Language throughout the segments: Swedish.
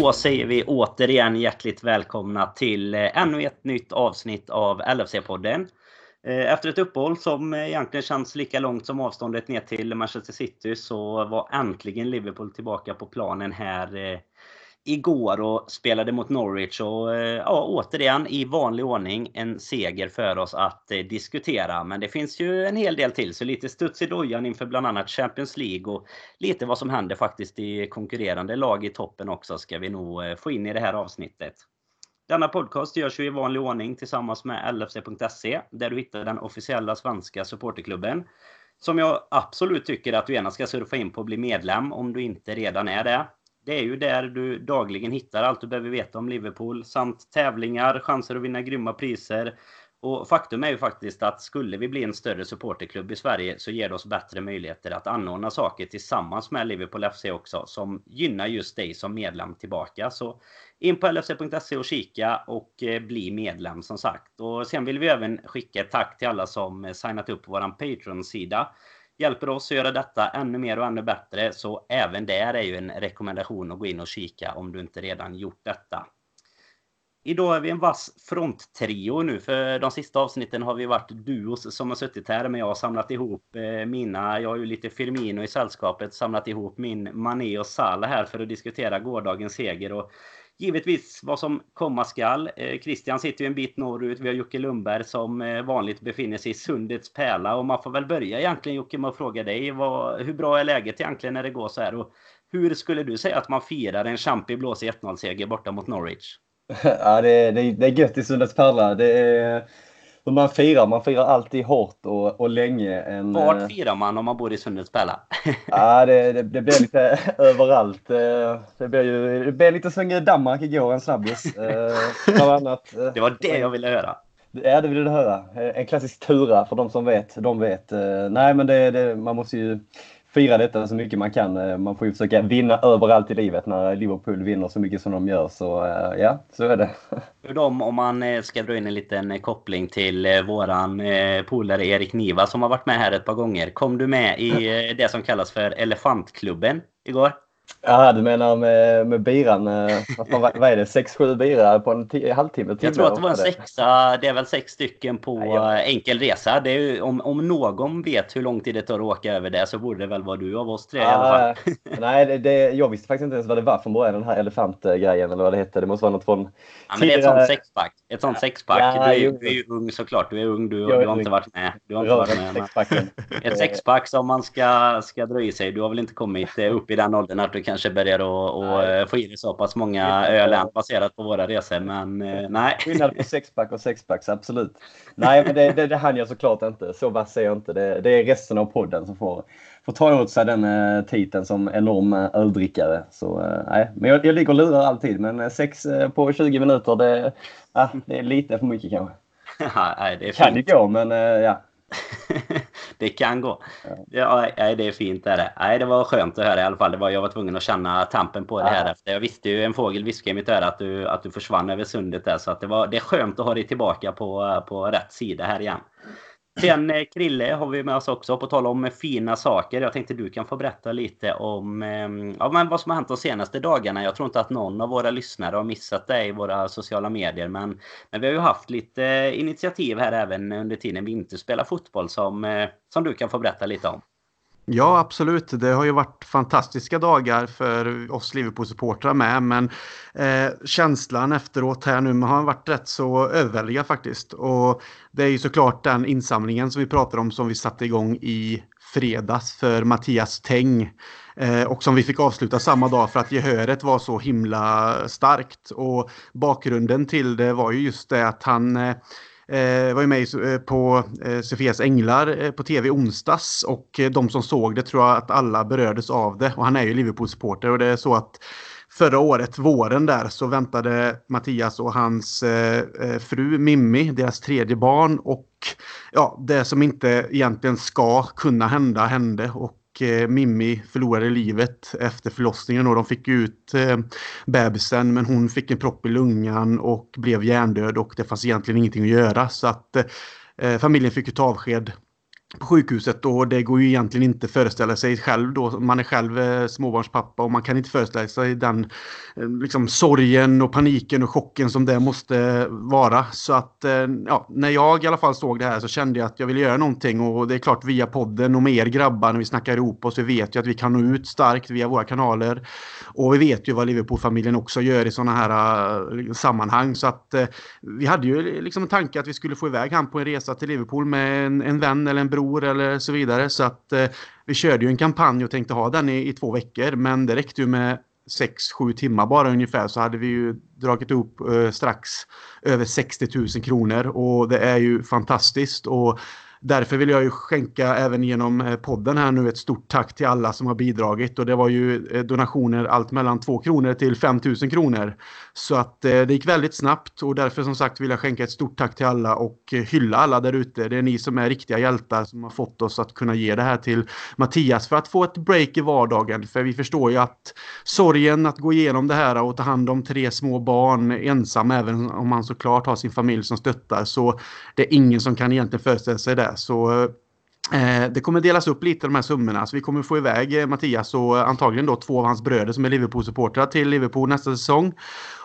Då säger vi återigen hjärtligt välkomna till eh, ännu ett nytt avsnitt av LFC-podden. Eh, efter ett uppehåll som egentligen känns lika långt som avståndet ner till Manchester City så var äntligen Liverpool tillbaka på planen här eh, igår och spelade mot Norwich. Och eh, ja, återigen i vanlig ordning en seger för oss att eh, diskutera. Men det finns ju en hel del till. Så lite studs i dojan inför bland annat Champions League och lite vad som händer faktiskt i konkurrerande lag i toppen också ska vi nog eh, få in i det här avsnittet. Denna podcast görs ju i vanlig ordning tillsammans med LFC.se där du hittar den officiella svenska supporterklubben. Som jag absolut tycker att du gärna ska surfa in på och bli medlem om du inte redan är det. Det är ju där du dagligen hittar allt du behöver veta om Liverpool samt tävlingar, chanser att vinna grymma priser. Och faktum är ju faktiskt att skulle vi bli en större supporterklubb i Sverige så ger det oss bättre möjligheter att anordna saker tillsammans med Liverpool FC också som gynnar just dig som medlem tillbaka. Så in på lfc.se och kika och eh, bli medlem som sagt. Och sen vill vi även skicka ett tack till alla som eh, signat upp på våran Patreon-sida hjälper oss att göra detta ännu mer och ännu bättre. Så även där är ju en rekommendation att gå in och kika om du inte redan gjort detta. Idag är vi en vass fronttrio nu. För de sista avsnitten har vi varit duos som har suttit här. Men jag har samlat ihop eh, mina. Jag har ju lite Firmino i sällskapet. Samlat ihop min Mané och Salah här för att diskutera gårdagens seger. Och givetvis vad som komma skall. Eh, Christian sitter ju en bit norrut. Vi har Jocke Lundberg som eh, vanligt befinner sig i Sundets pärla. Och man får väl börja egentligen Jocke med att fråga dig. Vad, hur bra är läget egentligen när det går så här? Och hur skulle du säga att man firar en champig blåsig 1-0-seger borta mot Norwich? Ja, det är, det det är gött i Sundets pärla. Det är hur man firar. Man firar alltid hårt och, och länge. En, Vart eh, firar man om man bor i Sundets pärla? ja, det, det, det, blir lite överallt. Eh, det blir, ju, det blir lite som i Danmark igår, en snabbis. Eh, annat. Det var det jag ville höra. Ja, det ville du höra. En klassisk tura för de som vet. De vet. Nej, men det, det, man måste ju fira detta så mycket man kan. Eh, man får ju försöka vinna överallt i livet när Liverpool vinner så mycket som de gör. Så eh, ja, så är det. För dem, om man eh, ska dra in en liten koppling till våran polare Erik Niva som har varit med här ett par gånger. Kom du med i det som kallas för Elefantklubben igår? Ja, du menar med, med biran. Eh, vad, vad är det? 6-7 bira på en halvtimme? Jag tror att det var en sexa. Det är väl sex stycken på ja. enkel resa. Det är ju, om, om någon vet hur lång tid det tar att åka över det så borde det väl vara du av oss tre ah, i alla fall. nej, det, det, jag visste faktiskt inte ens vad det var från början, den här elefantgrejen eller vad det hette. Det måste vara något från... Ja, men det är ett sånt sexpack. Ett sånt sexpack. Ja, du, är, du är ju ung såklart. Du är ung. Du, du har inte varit med. Du har inte varit med. Ett sexpack som man ska, ska dra i sig. Du har väl inte kommit upp i den åldern att du kanske börjar och, och eh, få i dig så pass många öl baserat på våra resor. Men eh, nej. Skillnad på sexpack och sexpacks, absolut. Nej, men det, det, det hann jag såklart inte. Så vass är jag inte. Det, det är resten av podden som får, får ta åt sig den uh, titeln som enorm öldrickare. Så nej, men jag, jag ligger och lurar alltid. Men sex på 20 minuter, det, uh, det är lite för mycket kanske. Nej, det är kan det gå, men ja. det kan gå. Ja, nej, det är fint. Är det. Nej, det var skönt att höra i alla fall. Det var, jag var tvungen att känna tampen på det här efter. Jag visste ju, en fågel viskade i mitt öra att du, att du försvann över sundet där. Så att det, var, det är skönt att ha dig tillbaka på, på rätt sida här igen. Sen eh, Krille har vi med oss också, på tal om eh, fina saker. Jag tänkte du kan få berätta lite om eh, ja, men vad som har hänt de senaste dagarna. Jag tror inte att någon av våra lyssnare har missat det i våra sociala medier. Men, men vi har ju haft lite eh, initiativ här även under tiden vi inte spelar fotboll som, eh, som du kan få berätta lite om. Ja, absolut. Det har ju varit fantastiska dagar för oss Liverpool-supportrar med. Men eh, känslan efteråt här nu har varit rätt så överväldigad faktiskt. Och det är ju såklart den insamlingen som vi pratar om som vi satte igång i fredags för Mattias Teng. Eh, och som vi fick avsluta samma dag för att gehöret var så himla starkt. Och bakgrunden till det var ju just det att han eh, eh, var ju med eh, på eh, Sofias Änglar eh, på tv onsdags och eh, de som såg det tror jag att alla berördes av det. Och han är ju Liverpool-supporter och det är så att förra året, våren där, så väntade Mattias och hans eh, eh fru Mimmi, deras tredje barn och ja, det som inte egentligen ska kunna hända hände och Eh, Mimmi förlorade livet efter förlossningen och de fick ut eh, bebisen men hon fick en propp i lungan och blev hjärndöd och det fanns egentligen ingenting att göra. Så att eh, familjen fick ju ta avsked på sjukhuset och det går ju egentligen inte att föreställa sig själv då. Man är själv eh, småbarnspappa och man kan inte föreställa sig den eh, liksom, sorgen och paniken och chocken som det måste vara. Så att eh, ja, när jag i alla fall såg det här så kände jag att jag ville göra någonting och det är klart via podden och med er grabbar när vi snackar ihop oss. Vi vet ju att vi kan nå ut starkt via våra kanaler och vi vet ju vad Liverpool-familjen också gör i sådana här eh, sammanhang. Så att eh, vi hade ju eh, liksom en tanke att vi skulle få iväg han på en resa till Liverpool med en, en vän eller en bror skor eller så vidare. Så att eh, vi körde ju en kampanj och tänkte ha den i, i två veckor. Men det räckte ju med 6-7 timmar bara ungefär så hade vi ju dragit upp eh, strax över 60 000 kronor och det är ju fantastiskt. Och Därför vill jag ju skänka även genom eh, podden här nu ett stort tack till alla som har bidragit och det var ju eh, donationer allt mellan 2 kronor till 5000 kronor. Så att eh, det gick väldigt snabbt och därför som sagt vill jag skänka ett stort tack till alla och hylla alla där ute. Det är ni som är riktiga hjältar som har fått oss att kunna ge det här till Mattias för att få ett break i vardagen. För vi förstår ju att sorgen att gå igenom det här och ta hand om tre små barn ensam även om man såklart har sin familj som stöttar så det är ingen som kan egentligen föreställa sig det. Så eh, det kommer delas upp lite de här summorna. Så vi kommer få iväg eh, Mattias och eh, antagligen då två av hans bröder som är Liverpool-supportrar till Liverpool nästa säsong.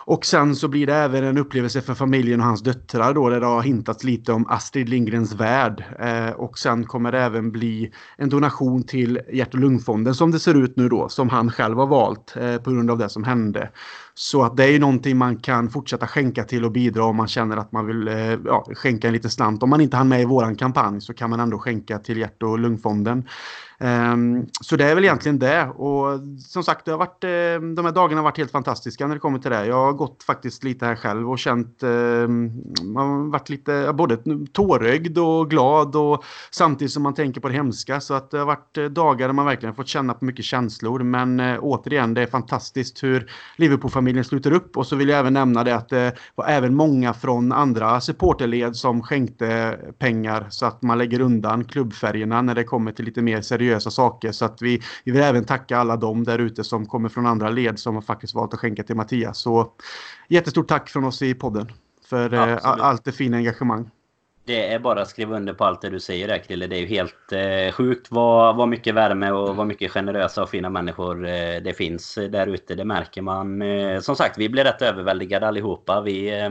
Och sen så blir det även en upplevelse för familjen och hans döttrar då där det har hintats lite om Astrid Lindgrens värld. Eh, och sen kommer det även bli en donation till Hjärt och lungfonden som det ser ut nu då, som han själv har valt eh, på grund av det som hände. Så att det är ju någonting man kan fortsätta skänka till och bidra om man känner att man vill eh, ja, skänka en liten slant. Om man inte hann med i våran kampanj så kan man ändå skänka till Hjärt och lungfonden. Um, så det är väl egentligen det. Och som sagt, det har varit, ehm, de här dagarna har varit helt fantastiska när det kommer till det. Jag har gått faktiskt lite här själv och känt, ehm, man har varit lite både tårögd och glad och samtidigt som man tänker på det hemska. Så att det har varit eh, dagar där man verkligen fått känna på mycket känslor. Men uh, återigen, det är fantastiskt hur Liverpool-familjen sluter upp. Och så vill jag även nämna det att det var även många från andra supporterled som skänkte pengar så att man lägger undan klubbfärgerna när det kommer till lite mer seriöst seriösa saker. Så att vi, vi vill även tacka alla dem där ute som kommer från andra led som har faktiskt valt att skänka till Mattias. Så jättestort tack från oss i podden för eh, allt det fina engagemang. Det är bara att skriva under på allt det du säger där Krille. Det är ju helt eh, sjukt vad, vad mycket värme och vad mycket generösa och fina människor eh, det finns där ute. Det märker man. Eh, som sagt, vi blir rätt överväldigade allihopa. Vi eh,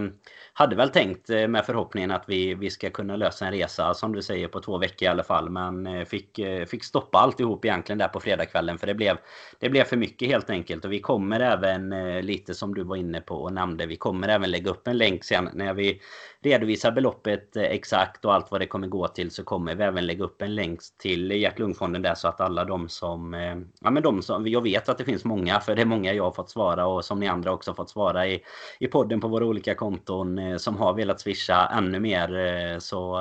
hade väl tänkt eh, med förhoppningen att vi, vi ska kunna lösa en resa, som du säger, på två veckor i alla fall. Men eh, fick, eh, fick stoppa alltihop egentligen där på fredagskvällen. För det blev, det blev för mycket helt enkelt. Och vi kommer även, lite som du var inne på och nämnde, vi kommer även lägga upp en länk sen när vi redovisar beloppet eh, exakt och allt vad det kommer gå till så kommer vi även lägga upp en länk till Hjärt-Lungfonden där så att alla de som... Eh, ja men de som... Jag vet att det finns många för det är många jag har fått svara och som ni andra också fått svara i, i podden på våra olika konton eh, som har velat swisha ännu mer. Så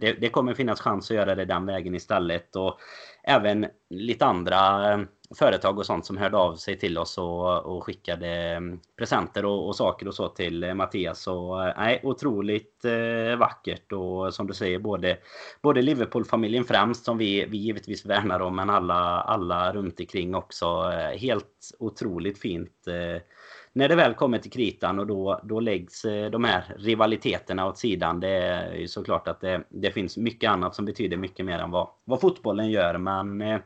det, det, kommer finnas chans att göra det den vägen istället. Och även lite andra företag och sånt som hörde av sig till oss och, och skickade mm, presenter och, och, saker och så till eh, Mattias. Och, eh, nej, otroligt eh, vackert och som du säger både, både Liverpool-familjen främst som vi, vi givetvis värnar om men alla, alla runt omkring också. Eh, helt otroligt fint. Eh, när det väl kommer till kritan och då, då läggs de här rivaliteterna åt sidan. Det är ju såklart att det, det finns mycket annat som betyder mycket mer än vad, vad fotbollen gör. Men eh,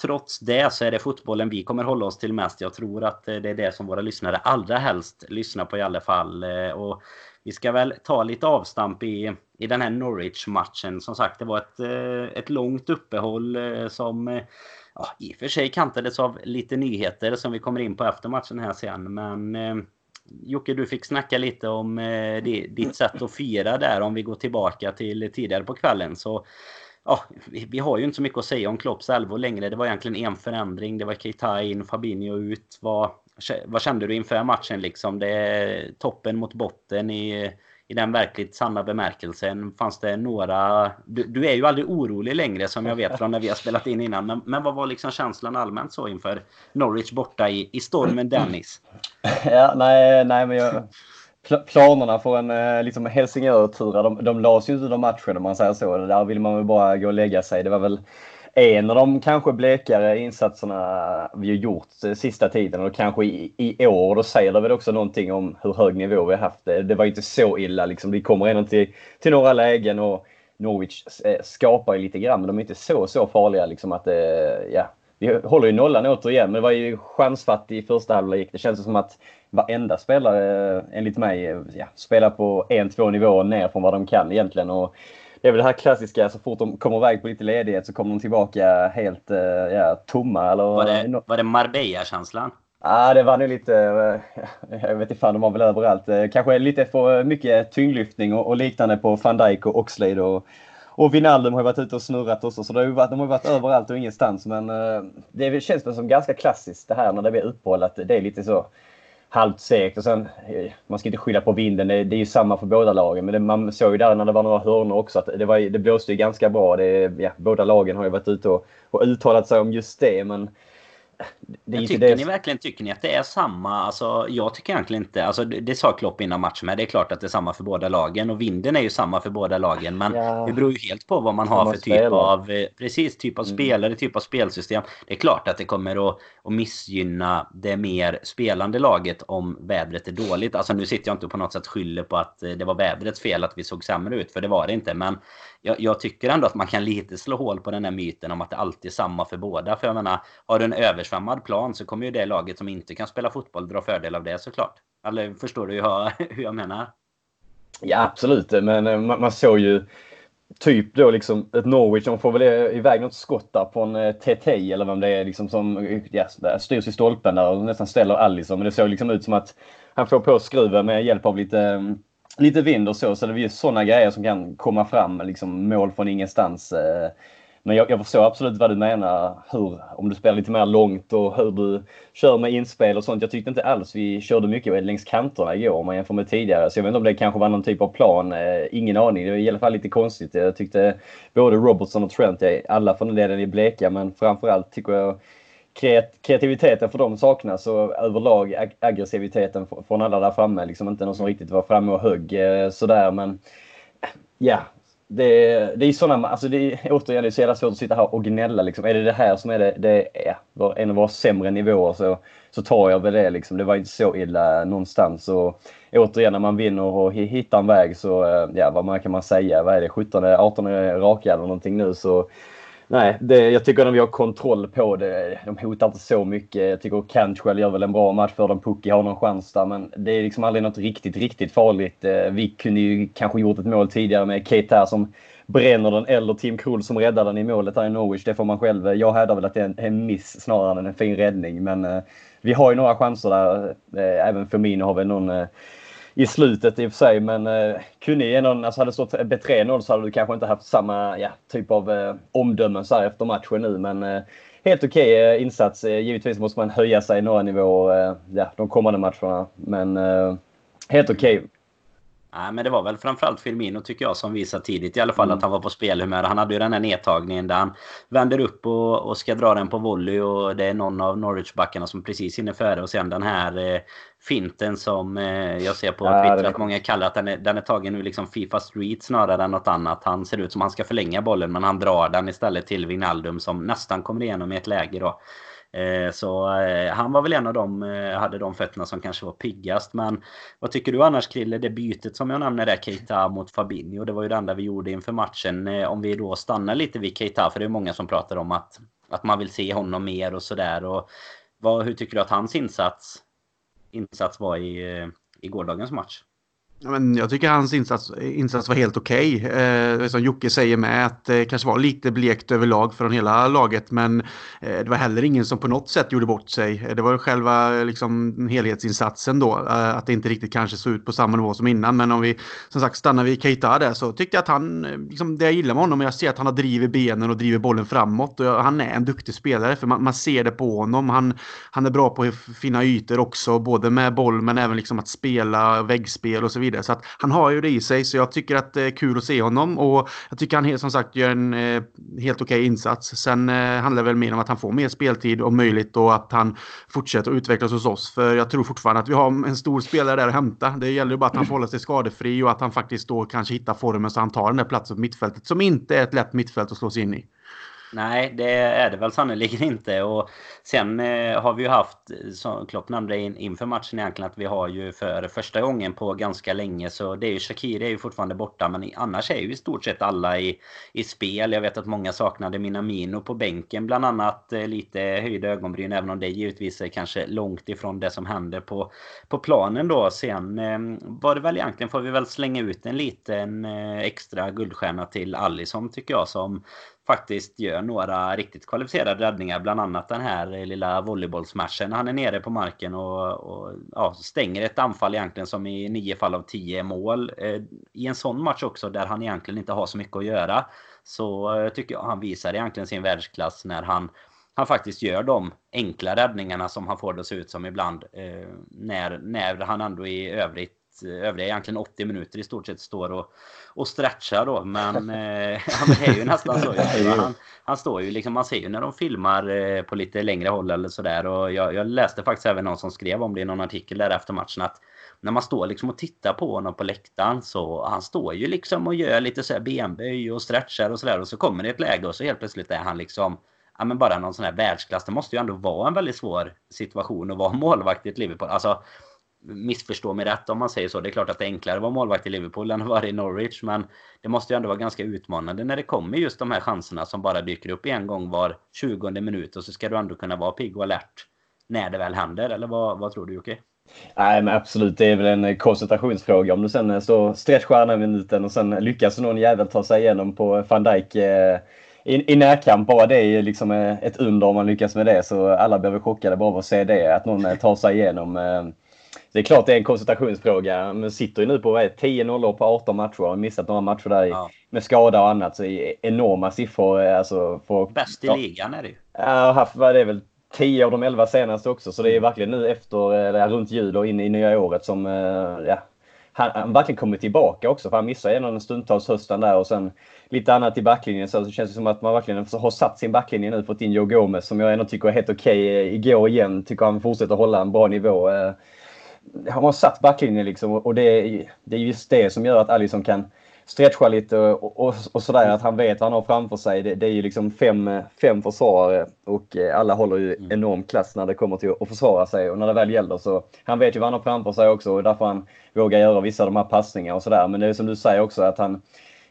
trots det så är det fotbollen vi kommer hålla oss till mest. Jag tror att eh, det är det som våra lyssnare allra helst lyssnar på i alla fall. Eh, och vi ska väl ta lite avstamp i, i den här Norwich-matchen. Som sagt, det var ett, eh, ett långt uppehåll som ja, i och för sig kantades av lite nyheter som vi kommer in på efter matchen här sen. Men Jocke, du fick snacka lite om ditt sätt att fira där om vi går tillbaka till tidigare på kvällen. Så ja, vi, vi, har ju inte så mycket att säga om Klopps elvor längre. Det var egentligen en förändring. Det var Keita in, Fabinho ut. Vad, vad kände du inför matchen liksom? Det är toppen mot botten i i den verkligt sanna bemärkelsen. Fanns det några... Du, du, är ju aldrig orolig längre som jag vet från när vi har spelat in innan. Men, men vad var liksom känslan allmänt så inför Norwich borta i, i stormen Dennis? Ja, nej, nej men jag... Planerna för en eh, liksom Helsingör-tur, de, de lades ju inte under matchen om man säger så. Där vill man väl bara gå och lägga sig. Det var väl en av de kanske blekare insatserna vi har gjort eh, sista tiden och kanske i, i år. Då säger det väl också någonting om hur hög nivå vi har haft. Det, det var inte så illa liksom. Vi kommer ändå till, till några lägen och Norwich eh, skapar ju lite grann, men de är inte så, så farliga liksom att ja, vi håller ju nollan återigen, men det var ju chansfattig i första halvlek. Det känns som att varenda spelare, enligt mig, ja, spelar på en, två nivåer ner från vad de kan egentligen. Och det är väl det här klassiska, så fort de kommer iväg på lite ledighet så kommer de tillbaka helt ja, tomma. Eller, var, det, var det Marbella-känslan? Ja, ah, det var nog lite, jag vet inte fan, de var väl överallt. Kanske lite för mycket tyngdlyftning och, och liknande på van Dijk och Oxlade och och Wijnaldum har varit ute och snurrat också, så det har varit, de har varit överallt och ingenstans. Men det känns väl som ganska klassiskt det här när det blir uppehåll, att det är lite så halvt segt. Och sen, eh, man ska inte skylla på vinden, det, det är ju samma för båda lagen. Men det, man såg ju där när det var några hörnor också att det, var, det blåste ju ganska bra. Det, ja, båda lagen har ju varit ute och, och uttalat sig om just det. Men det tycker det... ni verkligen tycker ni att det är samma? Alltså, jag tycker egentligen inte... Alltså, det sa Klopp innan matchen med. Det är klart att det är samma för båda lagen. Och vinden är ju samma för båda lagen. Men ja. det beror ju helt på vad man har för typ spela. av... Eh, precis, typ av mm. spelare, typ av spelsystem. Det är klart att det kommer att, att missgynna det mer spelande laget om vädret är dåligt. Alltså nu sitter jag inte på något sätt skyller på att eh, det var vädrets fel att vi såg sämre ut. För det var det inte. Men jag, jag, tycker ändå att man kan lite slå hål på den här myten om att det alltid är samma för båda. För jag menar, har du en översvämmad plan så kommer ju det laget som inte kan spela fotboll dra fördel av det såklart. Eller förstår du hur jag menar? Ja, absolut. Men eh, man, man såg ju typ då liksom ett Norwich, de får väl iväg något skott där på en eh, TT eller vem det är liksom som eh, ja, styrs i stolpen där och nästan ställer Alisson. Men det såg liksom ut som att han får på skruven med hjälp av lite lite vind och så. Så det är just sådana grejer som kan komma fram, liksom mål från ingenstans. Eh. Men jag, jag förstår absolut vad du menar. Hur, om du spelar lite mer långt och hur du kör med inspel och sånt. Jag tyckte inte alls vi körde mycket längs kanterna igår om man jämför med tidigare. Så jag vet inte om det kanske var någon typ av plan. Eh, ingen aning. Det var i alla fall lite konstigt. Jag tyckte både Robertson och Trent, alla för den delen är bleka, men framförallt tycker jag kreativiteten för dem saknas och överlag ag aggressiviteten från alla där framme. Liksom inte någon som riktigt var framme och högg eh, sådär men ja, det, det är sådana, alltså det är, återigen det är så jävla svårt att sitta här och gnälla liksom. Är det det här som är det, det är en av våra sämre nivåer så, så tar jag väl det liksom. Det var inte så illa någonstans och återigen när man vinner och hittar en väg så, eh, ja vad kan man säga, vad är det, 17, 18 raka eller någonting nu så Nej, det, jag tycker att vi har kontroll på det. De hotar inte så mycket. Jag tycker Cantwell gör väl en bra match för dem. Pucki har någon chans där, men det är liksom aldrig något riktigt, riktigt farligt. Eh, vi kunde ju kanske gjort ett mål tidigare med Keita som bränner den eller Tim Krull som räddar den i målet här i Norwich. Det får man själv. Jag hävdar väl att det är en, miss snarare än en fin räddning, men eh, vi har ju några chanser där. Eh, även Firmino har väl någon i slutet i och för sig. Men eh, kunde ju någon, alltså hade det stått 3-0 så hade du kanske inte haft samma ja, typ av eh, omdömen så här efter matchen nu. Men eh, helt okej okay, eh, insats. Eh, givetvis måste man höja sig några nivåer eh, ja, de kommande matcherna. Men eh, helt okej. Okay. Nej, men det var väl framförallt Firmino tycker jag som visade tidigt i alla fall mm. att han var på spelhumör. Han hade ju den här nedtagningen där han vänder upp och, och ska dra den på volley och det är någon av Norwich-backarna som precis hinner före och sen den här eh, finten som eh, jag ser på ja, Twitter att många kallar att den är, den är tagen nu liksom Fifa Street snarare än något annat. Han ser ut som han ska förlänga bollen men han drar den istället till Wijnaldum som nästan kommer igenom i ett läge då. Eh, så eh, han var väl en av dem, eh, hade de fötterna som kanske var piggast. Men vad tycker du annars Krille? Det bytet som jag nämnde där, Keita mot Fabinho. Det var ju det enda vi gjorde inför matchen. Om vi då stannar lite vid Keita, för det är många som pratar om att, att man vill se honom mer och sådär. Hur tycker du att hans insats, insats var i, i gårdagens match? Ja, men jag tycker hans insats, insats var helt okej. Okay. Eh, som Jocke säger med att det kanske var lite blekt överlag från hela laget. Men eh, det var heller ingen som på något sätt gjorde bort sig. Eh, det var själva eh, liksom, helhetsinsatsen då. Eh, att det inte riktigt kanske såg ut på samma nivå som innan. Men om vi som sagt stannar vid Keita där så tyckte jag att han, eh, liksom, det jag gillar med honom, jag ser att han har drivit benen och driver bollen framåt. Och han är en duktig spelare för man, man ser det på honom. Han, han är bra på att finna ytor också, både med boll men även liksom att spela väggspel och så vidare vidare. Så att han har ju det i sig så jag tycker att det är kul att se honom och jag tycker han som sagt gör en eh, helt okej okay insats. Sen eh, handlar det väl mer om att han får mer speltid om möjligt och att han fortsätter att utvecklas hos oss. För jag tror fortfarande att vi har en stor spelare där att hämta. Det gäller ju bara att han får hålla sig skadefri och att han faktiskt då kanske hittar formen så han tar den där platsen på mittfältet som inte är ett lätt mittfält att slå sig in i. Nej, det är det väl sannerligen inte. Och sen eh, har vi ju haft, som Klopp nämnde in, inför matchen egentligen, att vi har ju för första gången på ganska länge så det är ju Shakiri är ju fortfarande borta men annars är ju i stort sett alla i, i spel. Jag vet att många saknade Minamino på bänken bland annat. Eh, lite höjda ögonbryn även om det givetvis är kanske långt ifrån det som händer på, på planen då. Sen eh, var det väl egentligen, får vi väl slänga ut en liten eh, extra guldstjärna till Allison tycker jag som faktiskt gör några riktigt kvalificerade räddningar. Bland annat den här lilla volleybollsmatchen. Han är nere på marken och, och ja, stänger ett anfall egentligen som i nio fall av tio är mål. Eh, I en sån match också där han egentligen inte har så mycket att göra. Så eh, tycker jag han visar egentligen sin världsklass när han han faktiskt gör de enkla räddningarna som han får det att se ut som ibland. Eh, när, när han ändå i övrigt övriga egentligen 80 minuter i stort sett står och, och stretchar då. Men, eh, det är ju nästan så. Han, han står ju liksom, man ser ju när de filmar eh, på lite längre håll eller sådär. Och jag, jag läste faktiskt även någon som skrev om det i någon artikel där efter matchen att när man står liksom och tittar på honom på läktaren så han står ju liksom och gör lite så här benböj och stretchar och sådär och så kommer det ett läge och så helt plötsligt är han liksom ja men bara någon sån här världsklass. Det måste ju ändå vara en väldigt svår situation att vara målvakt i ett Liverpool. Alltså missförstå mig rätt om man säger så. Det är klart att det är enklare att vara målvakt i Liverpool än att vara i Norwich. Men det måste ju ändå vara ganska utmanande när det kommer just de här chanserna som bara dyker upp en gång var 20 minut. Och så ska du ändå kunna vara pigg och alert när det väl händer. Eller vad, vad tror du Jocke? Nej men absolut, det är väl en koncentrationsfråga. Om du sen eh, står stretchar den minuten och sen lyckas någon jävel ta sig igenom på van Dijk eh, i, i närkamp, bara det är ju liksom eh, ett under om man lyckas med det. Så alla blir väl chockade bara av att se det, att någon eh, tar sig igenom. Det är klart det är en koncentrationsfråga. Men sitter ju nu på 10-0 på 18 matcher och har missat några matcher där ja. med skada och annat. Så enorma siffror. Alltså för, Bäst i ja, ligan är det ju. Har haft, vad det är väl, 10 av de 11 senaste också. Så det är mm. verkligen nu efter, eller runt jul och in i nya året som eh, ja, han, han verkligen kommer tillbaka också. För han missade en stundtals hösten där och sen lite annat i backlinjen. Så, så känns det som att man verkligen har satt sin backlinje nu. Fått in Joe Gomez som jag ändå tycker är helt okej okay. igår igen. Tycker han fortsätter hålla en bra nivå. Har satt backlinjen liksom och det är, det är just det som gör att Alisson kan stretcha lite och, och, och sådär. Att han vet vad han har framför sig. Det, det är ju liksom fem, fem försvarare och eh, alla håller ju mm. enorm klass när det kommer till att försvara sig och när det väl gäller så han vet ju vad han har framför sig också och därför han vågar göra vissa av de här passningarna och sådär. Men det är som du säger också att han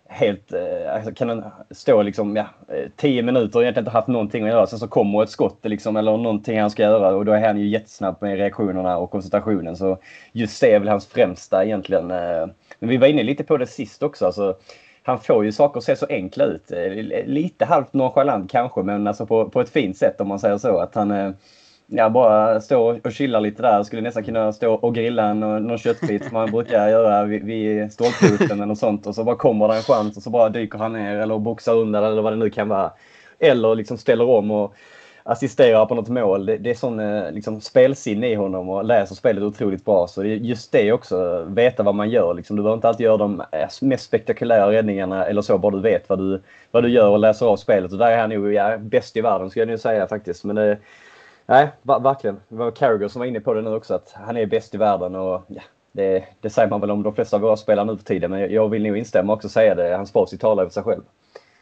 helt, eh, alltså kan han stå liksom, ja, eh, tio minuter och egentligen inte haft någonting att göra. Sen så kommer ett skott liksom, eller någonting han ska göra och då är han ju jättesnabb med reaktionerna och koncentrationen. Så just det är väl hans främsta egentligen. Eh. Men vi var inne lite på det sist också. Alltså, han får ju saker att se så enkla ut. Eh, lite halvt nonchalant kanske, men alltså på, på ett fint sätt om man säger så. Att han ja, bara stå och chilla lite där. Skulle nästan kunna stå och grilla en, eh, någon köttbit som man brukar göra vid, vid stolprutan eller något sånt. Och så bara kommer det en chans och så bara dyker han ner eller boxar undan eller vad det nu kan vara. Eller liksom ställer om och assisterar på något mål. Det, det är sån eh, liksom, spelsinne i honom och läser spelet otroligt bra. Så det just det också, veta vad man gör. Liksom. Du behöver inte alltid göra de eh, mest spektakulära räddningarna eller så, bara du vet vad du, vad du gör och läser av spelet. Och där är han nog ja, bäst i världen skulle jag nu säga faktiskt. Men det, Nej, verkligen. Det var Carragher som var inne på det nu också, att han är bäst i världen. Och, ja, det, det säger man väl om de flesta av våra spelare nu för tiden, men jag vill nog instämma också säga det. Hans facit talar över sig själv.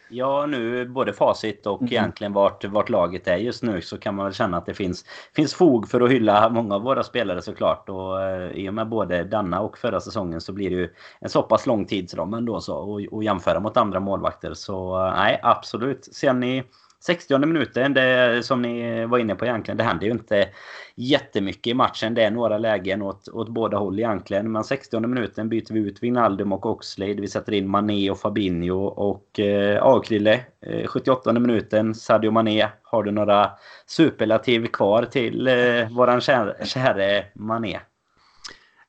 Ja, nu både facit och mm. egentligen vart, vart laget är just nu så kan man väl känna att det finns, finns fog för att hylla många av våra spelare såklart. Och eh, i och med både denna och förra säsongen så blir det ju en så pass lång tidsram ändå så och, och jämföra mot andra målvakter. Så eh, nej, absolut. Sen i 60 minuten, det som ni var inne på egentligen, det händer ju inte jättemycket i matchen. Det är några lägen åt, åt båda håll egentligen. Men 60 minuten byter vi ut Wijnaldum och Oxlade. Vi sätter in Mané och Fabinho och eh, Akrille. Eh, 78 minuten, Sadio Mané. Har du några superlativ kvar till eh, våran käre, käre Mané?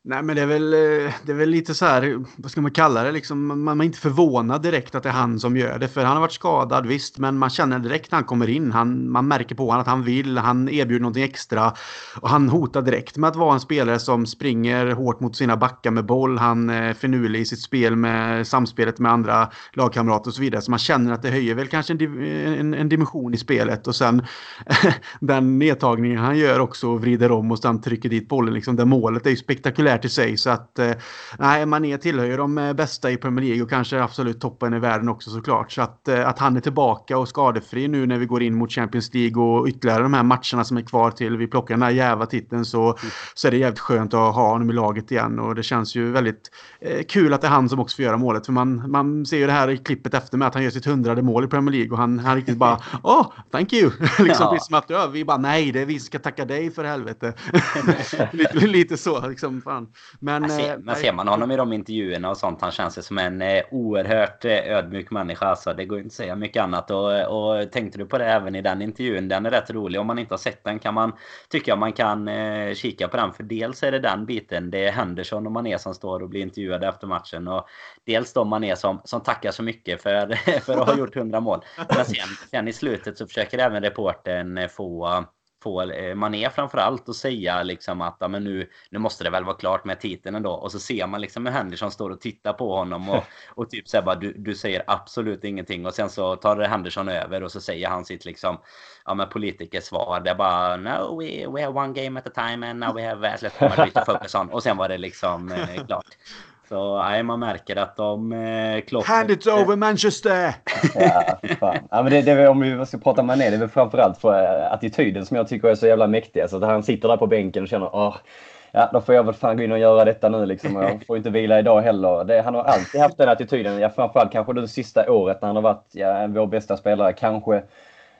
Nej men det är, väl, eh, det är väl lite så här, vad ska man kalla det, liksom, man är inte förvånad direkt att det är han som gör det. För han har varit skadad visst, men man känner direkt när han kommer in, han, man märker på honom att han vill, han erbjuder någonting extra. Och han hotar direkt med att vara en spelare som springer hårt mot sina backar med boll. Han eh, är finurlig i sitt spel med samspelet med andra lagkamrater och så vidare. Så man känner att det höjer väl kanske en, en, en dimension i spelet. Och sen den nedtagningen han gör också vrider om och sen trycker dit bollen. Liksom, det målet är ju spektakulärt fair to say. Så att eh, nej, Mané tillhör de bästa i Premier League och kanske absolut toppen i världen också såklart. Så att, att han är tillbaka och skadefri nu när vi går in mot Champions League och ytterligare de här matcherna som är kvar till vi plockar den här jävla titeln så, mm. så är det jävligt skönt att ha honom i laget igen. Och det känns ju väldigt eh, kul att det är han som också får göra målet. För man, man ser ju det här i klippet efter med att han gör sitt hundrade mål i Premier League och han, han riktigt bara åh, oh, thank you. liksom, ja. som att vi bara nej, det är vi ska tacka dig för helvete. lite, lite så liksom. Fan. Men, men, ser, eh, men ser man honom i de intervjuerna och sånt, han känns ju som en eh, oerhört eh, ödmjuk människa. Alltså, det går inte att säga mycket annat. Och, och tänkte du på det även i den intervjun? Den är rätt rolig. Om man inte har sett den kan man, tycker jag man kan eh, kika på den. För dels är det den biten. Det är Henderson och Mané som står och blir intervjuade efter matchen. Och dels de Mané som, som tackar så mycket för, för att ha gjort 100 mål. Men sen, sen i slutet så försöker även reporten få få eh, Mané framförallt att säga liksom att men nu, nu måste det väl vara klart med titeln ändå. Och så ser man liksom hur Henderson står och tittar på honom och, och typ säger bara du, du säger absolut ingenting. Och sen så tar Henderson över och så säger han sitt liksom ja, men politikersvar. Det är bara no, we, we have one game at a time and now we have Atletico Madrid to focus on. Och sen var det liksom eh, klart. Så nej, man märker att de... Eh, Klopp... Hand it over Manchester! ja, fan. ja, men det, det är, om vi ska prata med Mané, det är väl framförallt för uh, attityden som jag tycker är så jävla mäktig. Alltså, han sitter där på bänken och känner åh, ja, då får jag väl fan gå in och göra detta nu liksom. Jag får inte vila idag heller. Det, han har alltid haft den attityden. Ja, framförallt kanske det sista året när han har varit ja, vår bästa spelare. Kanske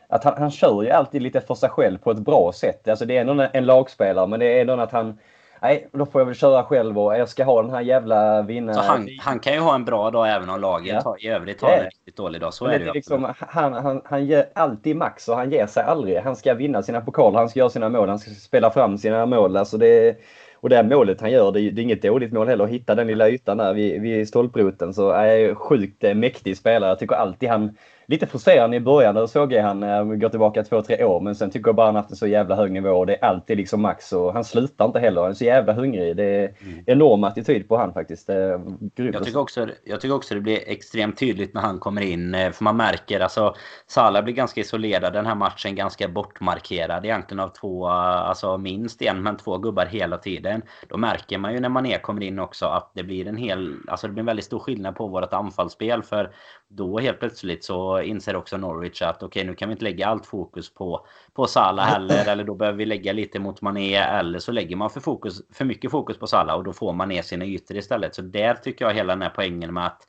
att han, han kör ju alltid lite för sig själv på ett bra sätt. Alltså det är ändå en, en lagspelare, men det är ändå att han nej, då får jag väl köra själv och jag ska ha den här jävla vinnaren. Han, han, kan ju ha en bra dag även om laget ja. i övrigt har en riktigt dålig dag. Så är det, det liksom, han, han, han ger alltid max och han ger sig aldrig. Han ska vinna sina pokaler, han ska göra sina mål, han ska spela fram sina mål. Alltså det, och det målet han gör, det är, det är inget dåligt mål heller. Att hitta den lilla ytan där vid, vid stolproten så är sjukt mäktig spelare. Jag tycker alltid han lite frustrerande i början. Då såg jag han eh, går tillbaka två, tre år. Men sen tycker jag bara han haft en så jävla hög nivå. Och det är alltid liksom max. Och han slutar inte heller. Han är så jävla hungrig. Det är mm. enorm attityd på han faktiskt. Det är jag, tycker också, jag tycker också det blir extremt tydligt när han kommer in. Eh, för man märker alltså Salah blir ganska isolerad den här matchen. Ganska bortmarkerad egentligen av två, alltså minst en men två gubbar hela tiden. Då märker man ju när man är kommer in också att det blir en hel, alltså det blir en väldigt stor skillnad på vårt anfallsspel. För då helt plötsligt så inser också Norwich att okej okay, nu kan vi inte lägga allt fokus på, på Salah heller. Eller då behöver vi lägga lite mot Mané. Eller så lägger man för, fokus, för mycket fokus på Salah och då får man ner sina ytor istället. Så där tycker jag hela den här poängen med att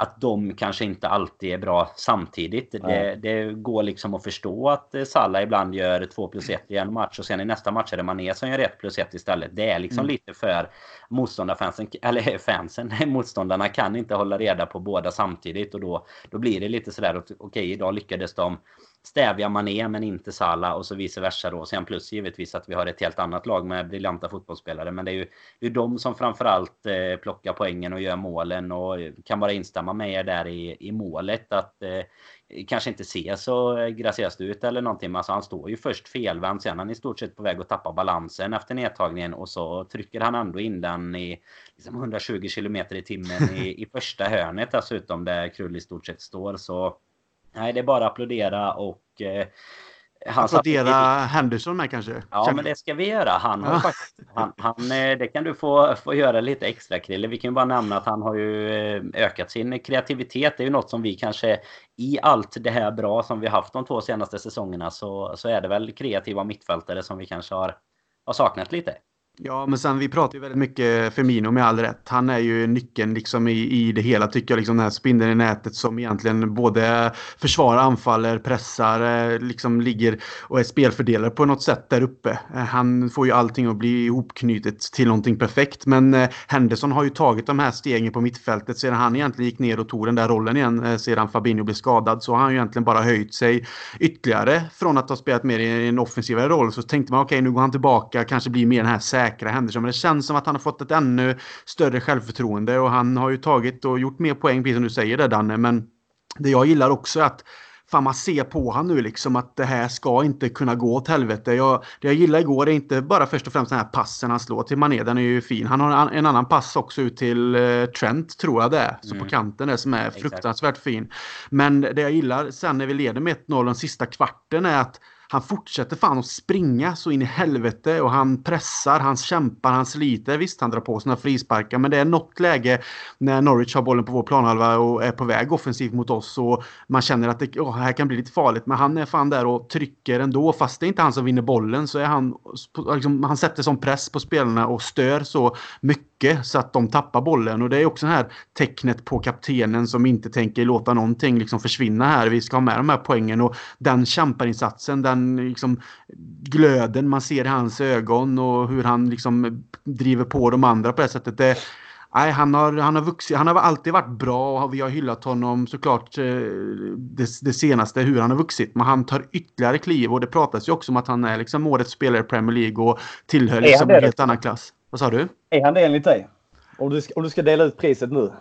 att de kanske inte alltid är bra samtidigt. Det, det, går liksom att förstå att eh, Salah ibland gör 2 plus 1 i en match och sen i nästa match är det Mané som gör 1 plus 1 istället. Det är liksom mm. lite för motståndarfansen, eller fansen, motståndarna kan inte hålla reda på båda samtidigt och då, då blir det lite sådär okej okay, idag lyckades de stävja Mané men inte Salah och så vice versa då. Sen plus givetvis att vi har ett helt annat lag med briljanta fotbollsspelare. Men det är ju det är de som framförallt eh, plockar poängen och gör målen och kan bara instämma med er där i, i målet. Att eh, kanske inte se så graciöst ut eller någonting. Men alltså han står ju först felvänd. Sen är han i stort sett på väg att tappa balansen efter nedtagningen. Och så trycker han ändå in den i liksom 120 km i timmen i, i första hörnet dessutom. Där Krull i stort sett står. Så Nej, det är bara applådera och eh, han applådera Henderson med kanske? Ja, Känner... men det ska vi göra. Han har faktiskt, han, han, eh, det kan du få, få göra lite extra Krille. Vi kan ju bara nämna att han har ju eh, ökat sin kreativitet. Det är ju något som vi kanske i allt det här bra som vi haft de två senaste säsongerna så, så är det väl kreativa mittfältare som vi kanske har, har saknat lite. Ja, men sen vi pratar ju väldigt mycket Femino med all rätt. Han är ju nyckeln liksom i, i det hela tycker jag. Liksom den här spindeln i nätet som egentligen både försvarar, anfaller, pressar, eh, liksom ligger och är spelfördelare på något sätt där uppe. Eh, han får ju allting att bli ihopknutet till någonting perfekt. Men eh, Henderson har ju tagit de här stegen på mittfältet sedan han egentligen gick ner och tog den där rollen igen sedan Fabinho blev skadad. Så har han ju egentligen bara höjt sig ytterligare från att ha spelat mer i en offensivare roll. Så tänkte man okej, okay, nu går han tillbaka, kanske blir mer den här säkra Henderson. Men det känns som att han har fått ett ännu större självförtroende och han har ju tagit och gjort mer poäng, precis som du säger där Danne. Men det jag gillar också är att fan man ser på han nu liksom att det här ska inte kunna gå åt helvete. Jag, det jag gillar igår är inte bara först och främst den här passen han slår till Mané, den är ju fin. Han har en, annan pass också ut till uh, Trent tror jag det är, så mm. på kanten där som är fruktansvärt fin. Men det jag gillar sen när vi leder med 1-0 den sista kvarten är att han fortsätter fan att springa så in i helvete och han pressar, han kämpar, han sliter. Visst, han drar på sina frisparkar men det är något läge när Norwich har bollen på vår planhalva och är på väg offensivt mot oss och man känner att det oh, här kan bli lite farligt. Men han är fan där och trycker ändå. Fast det är inte han som vinner bollen så är han, liksom, han sätter sån press på spelarna och stör så mycket så att de tappar bollen. Och det är också det här tecknet på kaptenen som inte tänker låta någonting liksom försvinna här. Vi ska ha med de här poängen och den kämparinsatsen, den liksom glöden man ser i hans ögon och hur han liksom driver på de andra på det sättet. Det, Nej, han har, han, har vuxit, han har alltid varit bra och vi har hyllat honom såklart eh, det, det, senaste hur han har vuxit. Men han tar ytterligare kliv och det pratas ju också om att han är liksom årets spelare i Premier League och tillhör liksom en helt annan klass. Vad sa du? Är han det enligt dig? Om du, om du ska dela ut priset nu?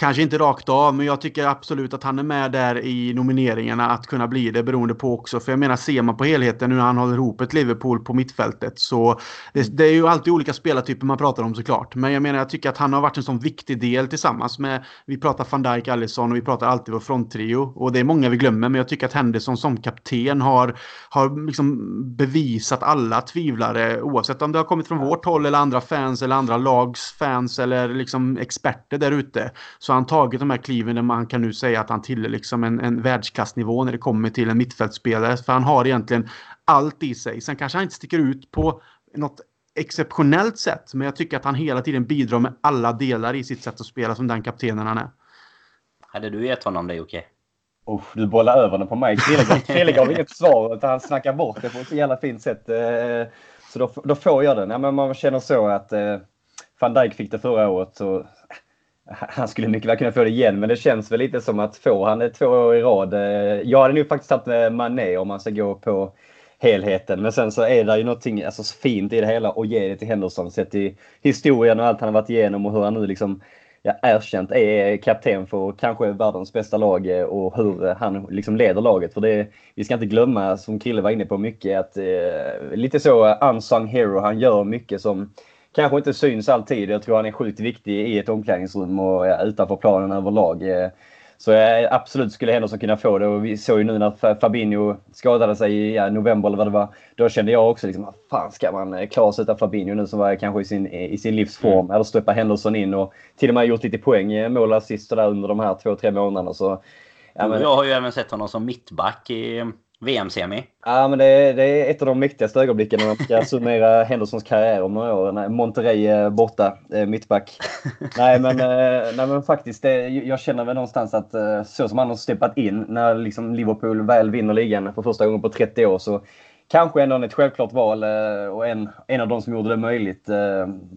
Kanske inte rakt av, men jag tycker absolut att han är med där i nomineringarna att kunna bli det beroende på också. För jag menar, ser man på helheten hur han håller ihop ett Liverpool på mittfältet så det, det, är ju alltid olika spelartyper man pratar om såklart. Men jag menar, jag tycker att han har varit en sån viktig del tillsammans med, vi pratar van Dijk, Allison och vi pratar alltid vår fronttrio. Och det är många vi glömmer, men jag tycker att Henderson som kapten har, har liksom bevisat alla tvivlare, oavsett om det har kommit från vårt håll eller andra fans eller andra lags fans eller liksom experter där ute så han tagit de här kliven där man kan nu säga att han tillhör liksom en, en världsklassnivå när det kommer till en mittfältspelare. För han har egentligen allt i sig. Sen kanske han inte sticker ut på något exceptionellt sätt. Men jag tycker att han hela tiden bidrar med alla delar i sitt sätt att spela som den kaptenen han är. Hade du gett honom det Jocke? Oh, du bollar över den på mig. Krille gav inget svar utan han snackar bort det på ett så jävla fint sätt. Eh, så då, då får jag den. Ja, men man känner så att eh, van Dijk fick det förra året så han skulle mycket väl kunna få det igen, men det känns väl lite som att få han det två år i rad. Eh, jag hade nog faktiskt tagit eh, Mané om man ska gå på helheten. Men sen så är det ju någonting alltså, fint i det hela och ge det till Henderson sett i historien och allt han har varit igenom och hur han nu liksom ja, erkänt är kapten för kanske världens bästa lag eh, och hur han liksom leder laget. För det, vi ska inte glömma, som Krille var inne på mycket, att eh, lite så unsung hero. Han gör mycket som kanske inte syns alltid. Jag tror han är sjukt viktig i ett omklädningsrum och ja, utanför planen överlag. Eh, så jag absolut skulle Henderson kunna få det och vi såg ju nu när Fabinho skadade sig i ja, november eller vad det var. Då kände jag också liksom, fan ska man eh, klara sig utan Fabinho nu som var kanske i sin, i sin livsform. Mm. Eller stoppa Henderson in och till och med gjort lite poäng, eh, mål assist där under de här två, tre månaderna. Så, ja, men... Jag har ju även sett honom som mittback i VM-semi. Ja, men det är, det är, ett av de mäktigaste ögonblicken när man ska summera Hendersons karriär om några år. Nej, Monterrey borta, mittback. nej, men, eh, nej, men faktiskt, det, jag känner väl någonstans att eh, så som han har steppat in när liksom Liverpool väl vinner ligan för första gången på 30 år så kanske ändå ett självklart val eh, och en, en av de som gjorde det möjligt.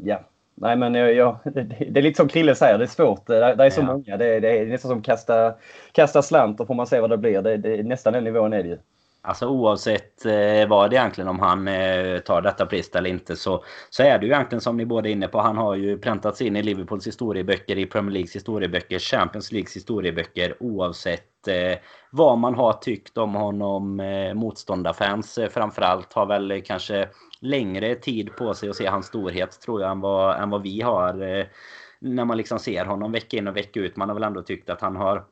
Ja, Nej, men jag, jag, det, är lite som Krille säger, det är svårt. Det, det är så ja. många. Det, det, är nästan som kasta, kasta slant och får man se vad det blir. Det, det, nästan den nivån är det ju. Alltså oavsett eh, vad det egentligen om han eh, tar detta pris eller inte så, så är det ju egentligen som ni båda är inne på. Han har ju präntats in i Liverpools historieböcker, i Premier Leagues historieböcker, Champions Leagues historieböcker oavsett eh, vad man har tyckt om honom. Eh, motståndarfans eh, framförallt har väl kanske längre tid på sig att se hans storhet tror jag än vad, än vad vi har. Eh, när man liksom ser honom vecka in och vecka ut. Man har väl ändå tyckt att han har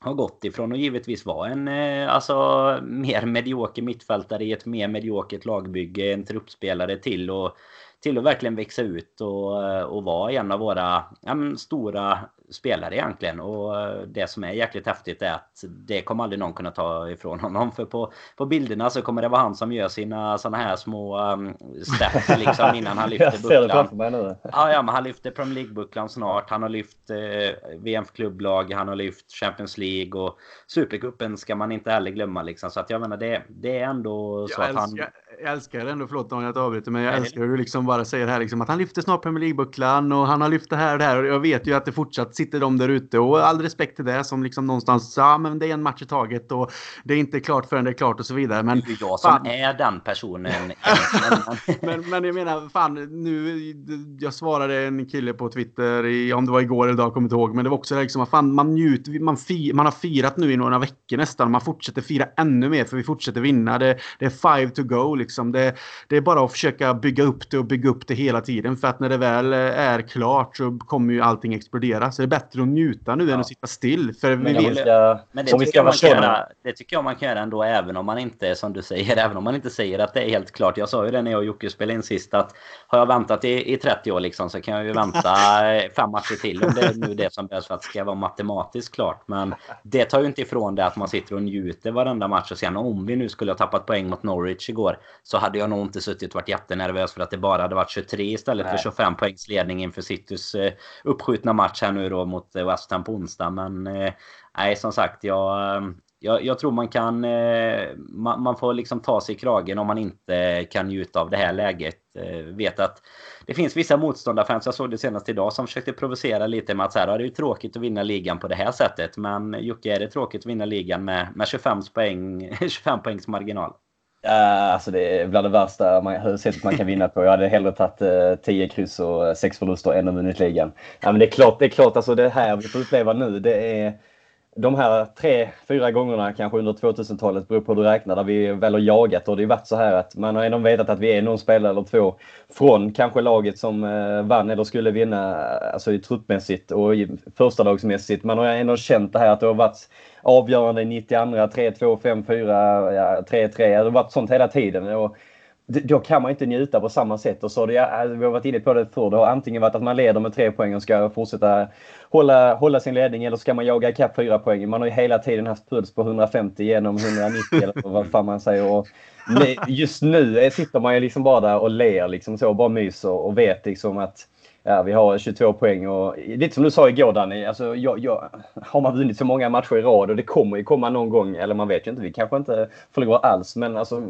har gått ifrån att givetvis vara en eh, alltså, mer medioker mittfältare i ett mer mediokert lagbygge, en truppspelare till och till att verkligen växa ut och, och vara en av våra ja, stora spelare egentligen. Och eh, det som är jäkligt häftigt är att det kommer aldrig någon kunna ta ifrån honom. För på, på bilderna så kommer det vara han som gör sina såna här små um, steps liksom innan han lyfter bucklan. Jag ser det framför mig nu. Ja, ja, men han lyfter Premier League-bucklan snart. Han har lyft eh, VM för klubblag, han har lyft Champions League och Supercupen ska man inte heller glömma liksom. Så att jag menar det, det är ändå så jag att han... Jag älskar ändå, förlåt om jag avbryter, men jag älskar hur du liksom bara säger här liksom att han lyfter snart Premier League-bucklan och han har lyft det här och det här. Och jag vet ju att det fortsatt sitter de där ute och all respekt till det som liksom någonstans, ja men det är en match i taget och det är inte klart förrän det är klart och så vidare. Men, det är jag som fan. är den personen. men, men jag menar, fan nu, jag svarade en kille på Twitter, i, om det var igår eller idag, kommer inte ihåg, men det var också liksom, fan man njuter, man, fi, man har firat nu i några veckor nästan, man fortsätter fira ännu mer för vi fortsätter vinna. Det, det är five to go liksom Liksom. Det, det är bara att försöka bygga upp det och bygga upp det hela tiden. För att när det väl är klart så kommer ju allting explodera. Så det är bättre att njuta nu ja. än att sitta still. För men, vi vet... Ska, men det, tycker man kan göra, det tycker jag man kan göra ändå även om man inte, som du säger, även om man inte säger att det är helt klart. Jag sa ju det när jag och Jocke spelade in sist att har jag väntat i, i 30 år liksom så kan jag ju vänta fem matcher till. Om det är nu det som behövs för att det ska vara matematiskt klart. Men det tar ju inte ifrån det att man sitter och njuter varenda match. Och sen om vi nu skulle ha tappat poäng mot Norwich igår så hade jag nog inte suttit och varit jättenervös för att det bara hade varit 23 istället Nej. för 25 poängs ledning inför Citys eh, uppskjutna match här nu då mot eh, West Ham på onsdag. Men eh, nej, som sagt, jag, jag, jag, tror man kan... man, man, får liksom ta sig i kragen om man inte kan njuta av det här läget. vet att det finns vissa motståndarfans, jag såg det senast idag, som försökte provocera lite med att så här, det är ju tråkigt att vinna ligan på det här sättet. Men Jocke, är det tråkigt att vinna ligan med, med 25, poäng, 25 poängs marginal? Ja, alltså det är bland det värsta man, sättet man kan vinna på. Jag hade hellre tagit eh, uh, 10 kryss och 6 förluster än att vunnit ligan. Ja, men det är klart, det är klart alltså det här vi får uppleva nu, det är de här tre, fyra gångerna kanske under 2000-talet, beror på hur du räknar, där vi väl har jagat och det har varit så här att man har ändå vetat att vi är någon spelare eller två från kanske laget som eh, vann eller skulle vinna, alltså i truppmässigt och i första lagsmässigt. Man har ändå känt det här att det har varit avgörande i 92, 3-2, 5-4, ja, 3-3. Det har varit sånt hela tiden. Och då kan man inte njuta på samma sätt. Och så det, alltså, vi har varit inne på det förr. Det har antingen varit att man leder med tre poäng och ska fortsätta hålla, hålla sin ledning eller ska man jaga ikapp fyra poäng. Man har ju hela tiden haft puls på 150 genom 190 eller vad fan man säger. Och just nu sitter man ju liksom bara där och ler liksom så, bara myser och vet liksom att Ja, vi har 22 poäng och lite som du sa igår Danny, alltså, jag, jag, har man vunnit så många matcher i rad och det kommer ju komma någon gång, eller man vet ju inte, vi kanske inte förlorar alls, men alltså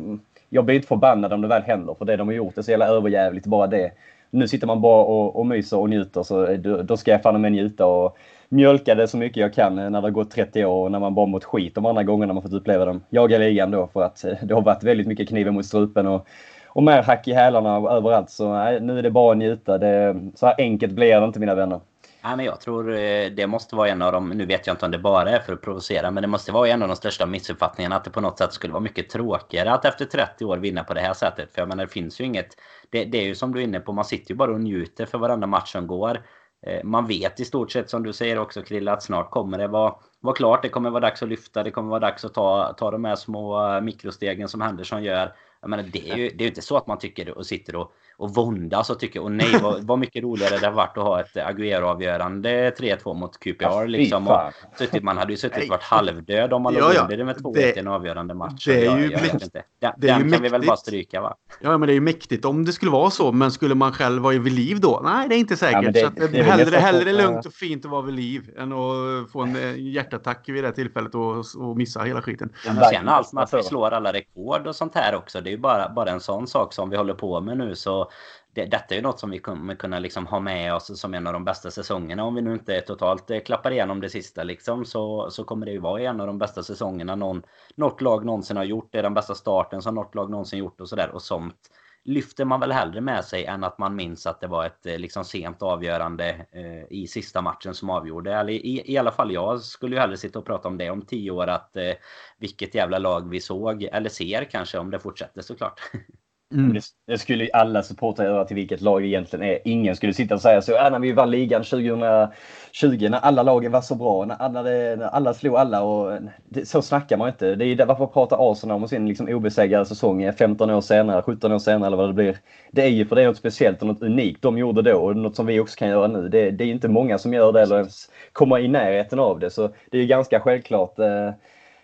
jag blir inte förbannad om det väl händer för det de har gjort är så jävla överjävligt bara det. Nu sitter man bara och, och myser och njuter så då, då ska jag fan med njuta och mjölka det så mycket jag kan när det har gått 30 år och när man bara mått skit de andra gångerna man fått uppleva dem. Jaga ligan då för att det har varit väldigt mycket kniven mot strupen och, och mer hack i hälarna överallt. Så nej, nu är det bara att njuta. Det, så här enkelt blir det inte mina vänner. Ja, men jag tror eh, det måste vara en av de, nu vet jag inte om det bara är för att provocera, men det måste vara en av de största missuppfattningarna att det på något sätt skulle vara mycket tråkigare att efter 30 år vinna på det här sättet. För jag menar, det finns ju inget, det, det är ju som du är inne på, man sitter ju bara och njuter för varenda match som går. Eh, man vet i stort sett som du säger också Krilla att snart kommer det vara, vara klart. Det kommer vara dags att lyfta. Det kommer vara dags att ta, ta de här små eh, mikrostegen som Henderson gör. Jag menar, det är ju det är inte så att man tycker och sitter och och våndas och tycker och nej vad, vad mycket roligare det har varit att ha ett Agüero-avgörande 3-2 mot QPR. Ja, liksom, och suttit, man hade ju suttit och varit halvdöd om man ja, under det med 2-1 i en avgörande match. Det är ju jag, jag inte. Den, det är den kan mäktigt. vi väl bara stryka va? Ja men det är ju mäktigt om det skulle vara så. Men skulle man själv vara vid liv då? Nej det är inte säkert. Ja, det, så det, det, hellre, hellre lugnt och fint att vara vid liv än att få en eh, hjärtattack vid det tillfället och, och missa hela skiten. Ja, men sen allt med att vi slår alla rekord och sånt här också. Det är ju bara, bara en sån sak som vi håller på med nu. Så det, detta är ju något som vi kommer kunna liksom ha med oss som en av de bästa säsongerna. Om vi nu inte totalt eh, klappar igenom det sista liksom, så, så kommer det ju vara en av de bästa säsongerna någon, något lag någonsin har gjort. Det är den bästa starten som något lag någonsin gjort och sådär. Och sånt lyfter man väl hellre med sig än att man minns att det var ett eh, liksom sent avgörande eh, i sista matchen som avgjorde. Eller i, i alla fall jag skulle ju hellre sitta och prata om det om tio år att eh, vilket jävla lag vi såg eller ser kanske om det fortsätter såklart. Mm. Det, det, skulle alla supportrar göra till vilket lag det egentligen är. Ingen skulle sitta och säga så. Ja, när vi vann ligan 2020, när alla lagen var så bra, när alla, när alla slog alla. Och, det, så snackar man inte. Det är där, varför pratar Arsenal om sin liksom obesegrade säsong 15 år senare, 17 år senare eller vad det blir. Det är ju för det är något speciellt och något unikt de gjorde då och något som vi också kan göra nu. Det, det är inte många som gör det eller ens kommer i närheten av det. Så det är ju ganska självklart. Eh,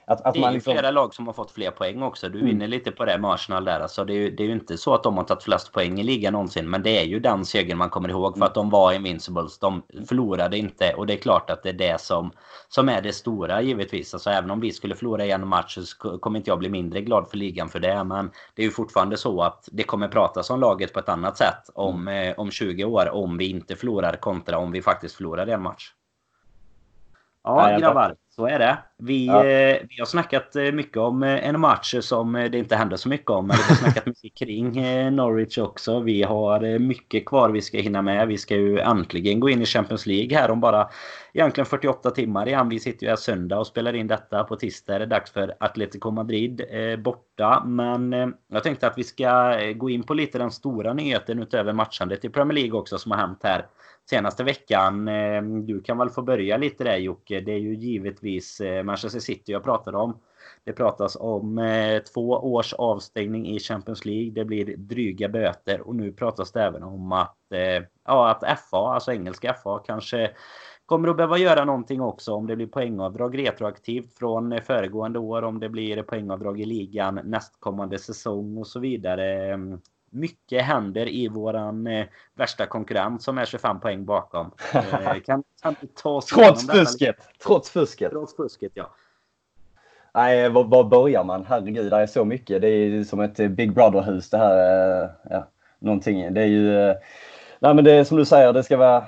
att, att det är liksom... flera lag som har fått fler poäng också. Du mm. lite på det med Arsenal där. Alltså det, är ju, det är ju inte så att de har tagit flest poäng i ligan någonsin. Men det är ju den segern man kommer ihåg. För att de var invincibles. De förlorade inte. Och det är klart att det är det som, som är det stora givetvis. Alltså även om vi skulle förlora en match så kommer inte jag bli mindre glad för ligan för det. Men det är ju fortfarande så att det kommer pratas om laget på ett annat sätt om, mm. eh, om 20 år. Om vi inte förlorar kontra om vi faktiskt förlorar en match. Ja, grabbar. Så är det. Vi, ja. eh, vi har snackat eh, mycket om eh, en match som eh, det inte hände så mycket om. Men vi har snackat mycket kring Norwich också. Vi har mycket kvar vi ska hinna med. Vi ska ju äntligen gå in i Champions League här om bara egentligen 48 timmar igen. Vi sitter ju här söndag och spelar in detta. På tisdag är det dags för Atletico Madrid eh, borta. Men eh, jag tänkte att vi ska gå in på lite den stora nyheten utöver matchandet i Premier League också som har hänt här senaste veckan. Ehm, du kan väl få börja lite där Jocke. Det är ju givetvis eh, Manchester City jag pratar om. Det pratas om eh, två års avstängning i Champions League. Det blir dryga böter och nu pratas det även om att, eh, ja, att FA, alltså engelska FA, kanske kommer att behöva göra någonting också om det blir poängavdrag retroaktivt från föregående år, om det blir poängavdrag i ligan nästkommande säsong och så vidare ehm, mycket händer i våran eh, värsta konkurrent som är 25 poäng bakom. Eh, kan, kan ta Trots fusket! Trots fusket! Trots fusket, ja. Nej, var, var börjar man? Herregud, det är så mycket. Det är som ett Big Brother-hus det här. Eh, ja, någonting. Det är ju... Eh, nej, men det är som du säger, det ska vara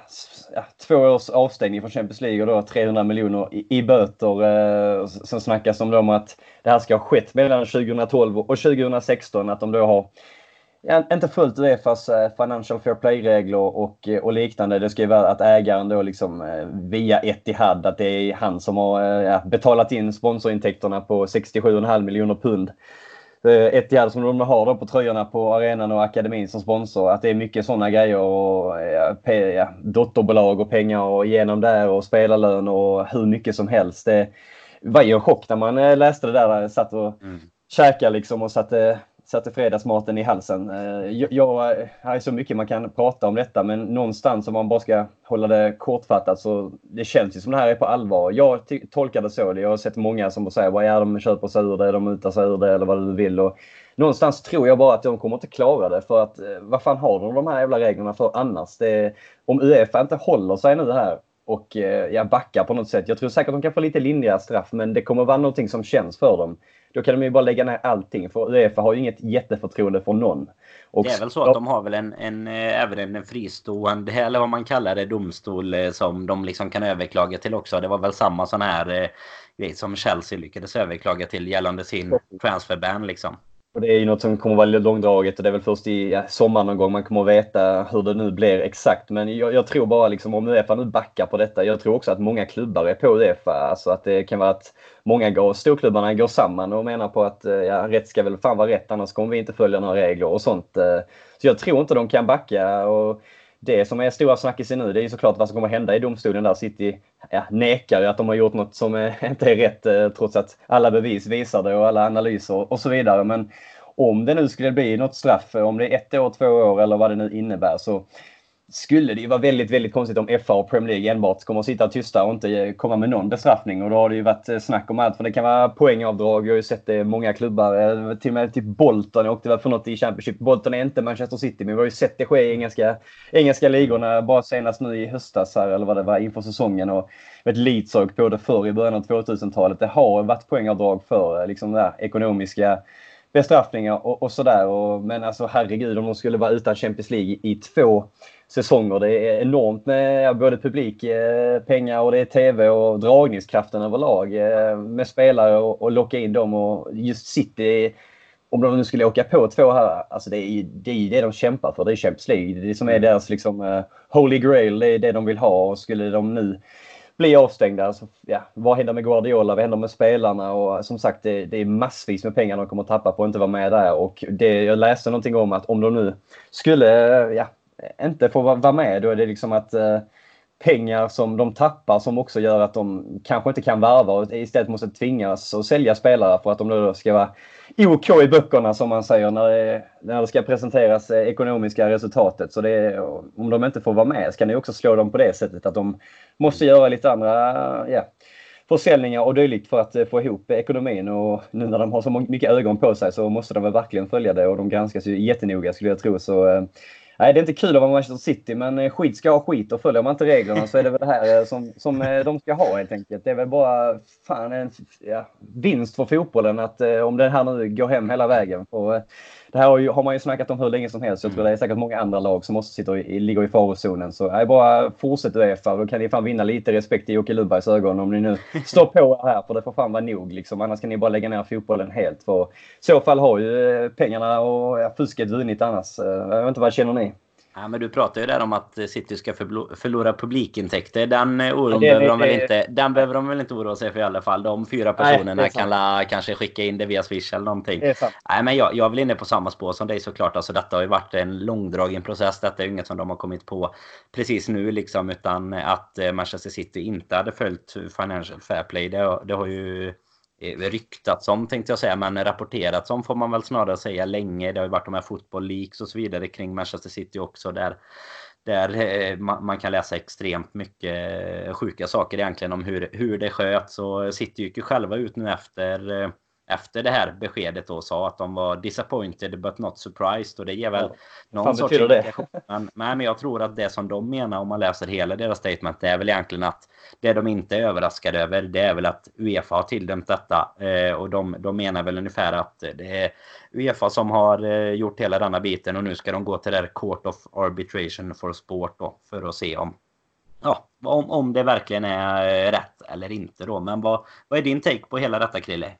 ja, två års avstängning från Champions League och då 300 miljoner i, i böter. Eh, sen snackas det om att det här ska ha skett mellan 2012 och 2016. Att de då har inte följt Uefas eh, Financial Fair Play-regler och, eh, och liknande. Det ska ju vara att ägaren då liksom eh, via Etihad, att det är han som har betalat in sponsorintäkterna på 67,5 miljoner pund. Etihad som de har då på tröjorna på arenan och akademin som sponsor. Att det är mycket sådana grejer och ja, dotterbolag och pengar och igenom där och spelarlön och hur mycket som helst. Det var ju en chock när man läste det där. Satt och mm. käkade liksom och satte satte fredagsmaten i halsen. Eh, jag, jag, här är så mycket man kan prata om detta men någonstans om man bara ska hålla det kortfattat så det känns ju som det här är på allvar. Jag tolkar det så. Jag har sett många som säger vad är de köper sig ur det, de mutar sig ur det eller vad du vill. Och någonstans tror jag bara att de kommer inte klara det för att eh, vad fan har de de här jävla reglerna för annars? Det, om Uefa inte håller sig nu här och eh, jag backar på något sätt. Jag tror säkert att de kan få lite lindriga straff men det kommer vara någonting som känns för dem. Då kan de ju bara lägga ner allting för Uefa har ju inget jätteförtroende för någon. Och det är väl så att de har väl en, en eh, även en fristående, eller vad man kallar det, domstol eh, som de liksom kan överklaga till också. Det var väl samma sån här eh, grej som Chelsea lyckades överklaga till gällande sin transferban liksom. Och det är ju något som kommer att vara långdraget och det är väl först i ja, sommar någon gång man kommer att veta hur det nu blir exakt. Men jag, jag, tror bara liksom om Uefa nu backar på detta. Jag tror också att många klubbar är på Uefa. Alltså att det kan vara att många går, storklubbarna går samman och menar på att eh, ja, rätt ska väl fan vara rätt annars kommer vi inte följa några regler och sånt. Eh, så jag tror inte de kan backa. Och det som är stora snackisen nu det är såklart vad som kommer hända i domstolen där City ja, nekar att de har gjort något som eh, inte är rätt eh, trots att alla bevis visar det och alla analyser och så vidare. Men om det nu skulle bli något straff, eh, om det är ett år, två år eller vad det nu innebär så skulle det ju vara väldigt, väldigt konstigt om FA och Premier League enbart kommer att sitta tysta och inte komma med någon bestraffning. Och då har det ju varit eh, snack om allt. För det kan vara poängavdrag. Jag har ju sett det i många klubbar. Eh, till och med typ Bolton jag åkte väl för något i Championship. Bolton är inte Manchester City, men vi har ju sett det ske i engelska, engelska ligorna. Bara senast nu i höstas här, eller vad det var, inför säsongen. Och ett Leeds på det förr i början av 2000-talet. Det har varit poängavdrag för eh, liksom det här ekonomiska bestraffningar och, och sådär. Men alltså herregud om de skulle vara utan Champions League i två säsonger. Det är enormt med både publik, eh, och det är TV och dragningskraften överlag eh, med spelare och, och locka in dem. Och just City, om de nu skulle åka på två här, alltså det är det, är det de kämpar för. Det är Champions League. Det är det som är mm. deras liksom, uh, holy grail. Det är det de vill ha. Och skulle de nu bli avstängda. Alltså, ja, vad händer med Guardiola? Vad händer med spelarna? Och eh, som sagt, det, det, är massvis med pengar de kommer att tappa på att inte vara med där. Och det, jag läste någonting om att om de nu skulle eh, ja, inte få vara med, då är det liksom att eh, pengar som de tappar som också gör att de kanske inte kan värva och istället måste tvingas att sälja spelare för att de då ska vara OK i böckerna som man säger när det, när det ska presenteras eh, ekonomiska resultatet. Så det, om de inte får vara med så kan det också slå dem på det sättet att de måste göra lite andra ja, försäljningar och dylikt för att eh, få ihop ekonomin. Och nu när de har så mycket ögon på sig så måste de väl verkligen följa det och de granskas ju jättenoga skulle jag tro. Så eh, Nej, det är inte kul att vara Manchester City, men eh, skit ska ha skit och följer man inte reglerna så är det väl det här eh, som, som eh, de ska ha helt enkelt. Det är väl bara fan en ja, vinst för fotbollen att om det här nu går hem hela vägen. För, det här har, ju, har, man ju snackat om hur länge som helst. Jag tror mm. det är säkert många andra lag som också sitter i, ligger i farozonen. Så nej, bara fortsätt Uefa. Då kan ni fan vinna lite respekt i Jocke Lundbergs ögon om ni nu står på här. För det får fan vara nog. Liksom. Annars kan ni bara lägga ner fotbollen helt. För i så fall har ju eh, pengarna och fusket vunnit annars. Eh, jag vet inte, vad känner ni? Ja, men du pratar ju där om att City ska förlora publikintäkter. Den eh, oron ja, behöver, de väl inte, den behöver de väl inte oroa sig för i alla fall. De fyra personerna Nej, kan la, kanske skicka in det via Swish eller någonting. Nej, men jag, jag är väl inne på samma spår som dig såklart. Alltså, detta har ju varit en långdragen process. Detta är ju inget som de har kommit på precis nu liksom. Utan att eh, Manchester City inte hade följt Financial Fair Play. Det, det har ju Eh, Eh, ryktats om tänkte jag säga, men rapporterats om får man väl snarare säga länge. Det har ju varit de här fotboll leaks och så vidare kring Manchester City också där där eh, man kan läsa extremt mycket eh, sjuka saker egentligen om hur, hur det sköts. Och City gick ju själva ut nu efter eh, efter det här beskedet då sa att de var disappointed but not surprised och det ger väl ja. någon sorts indikation. Men, men jag tror att det som de menar om man läser hela deras statement det är väl egentligen att det de inte är överraskade över det är väl att Uefa har tilldömt detta eh, och de, de menar väl ungefär att det är Uefa som har eh, gjort hela denna biten och nu ska de gå till det Court of Arbitration for Sport då för att se om Ja, om, om det verkligen är rätt eller inte då. Men vad, vad är din take på hela detta Krille?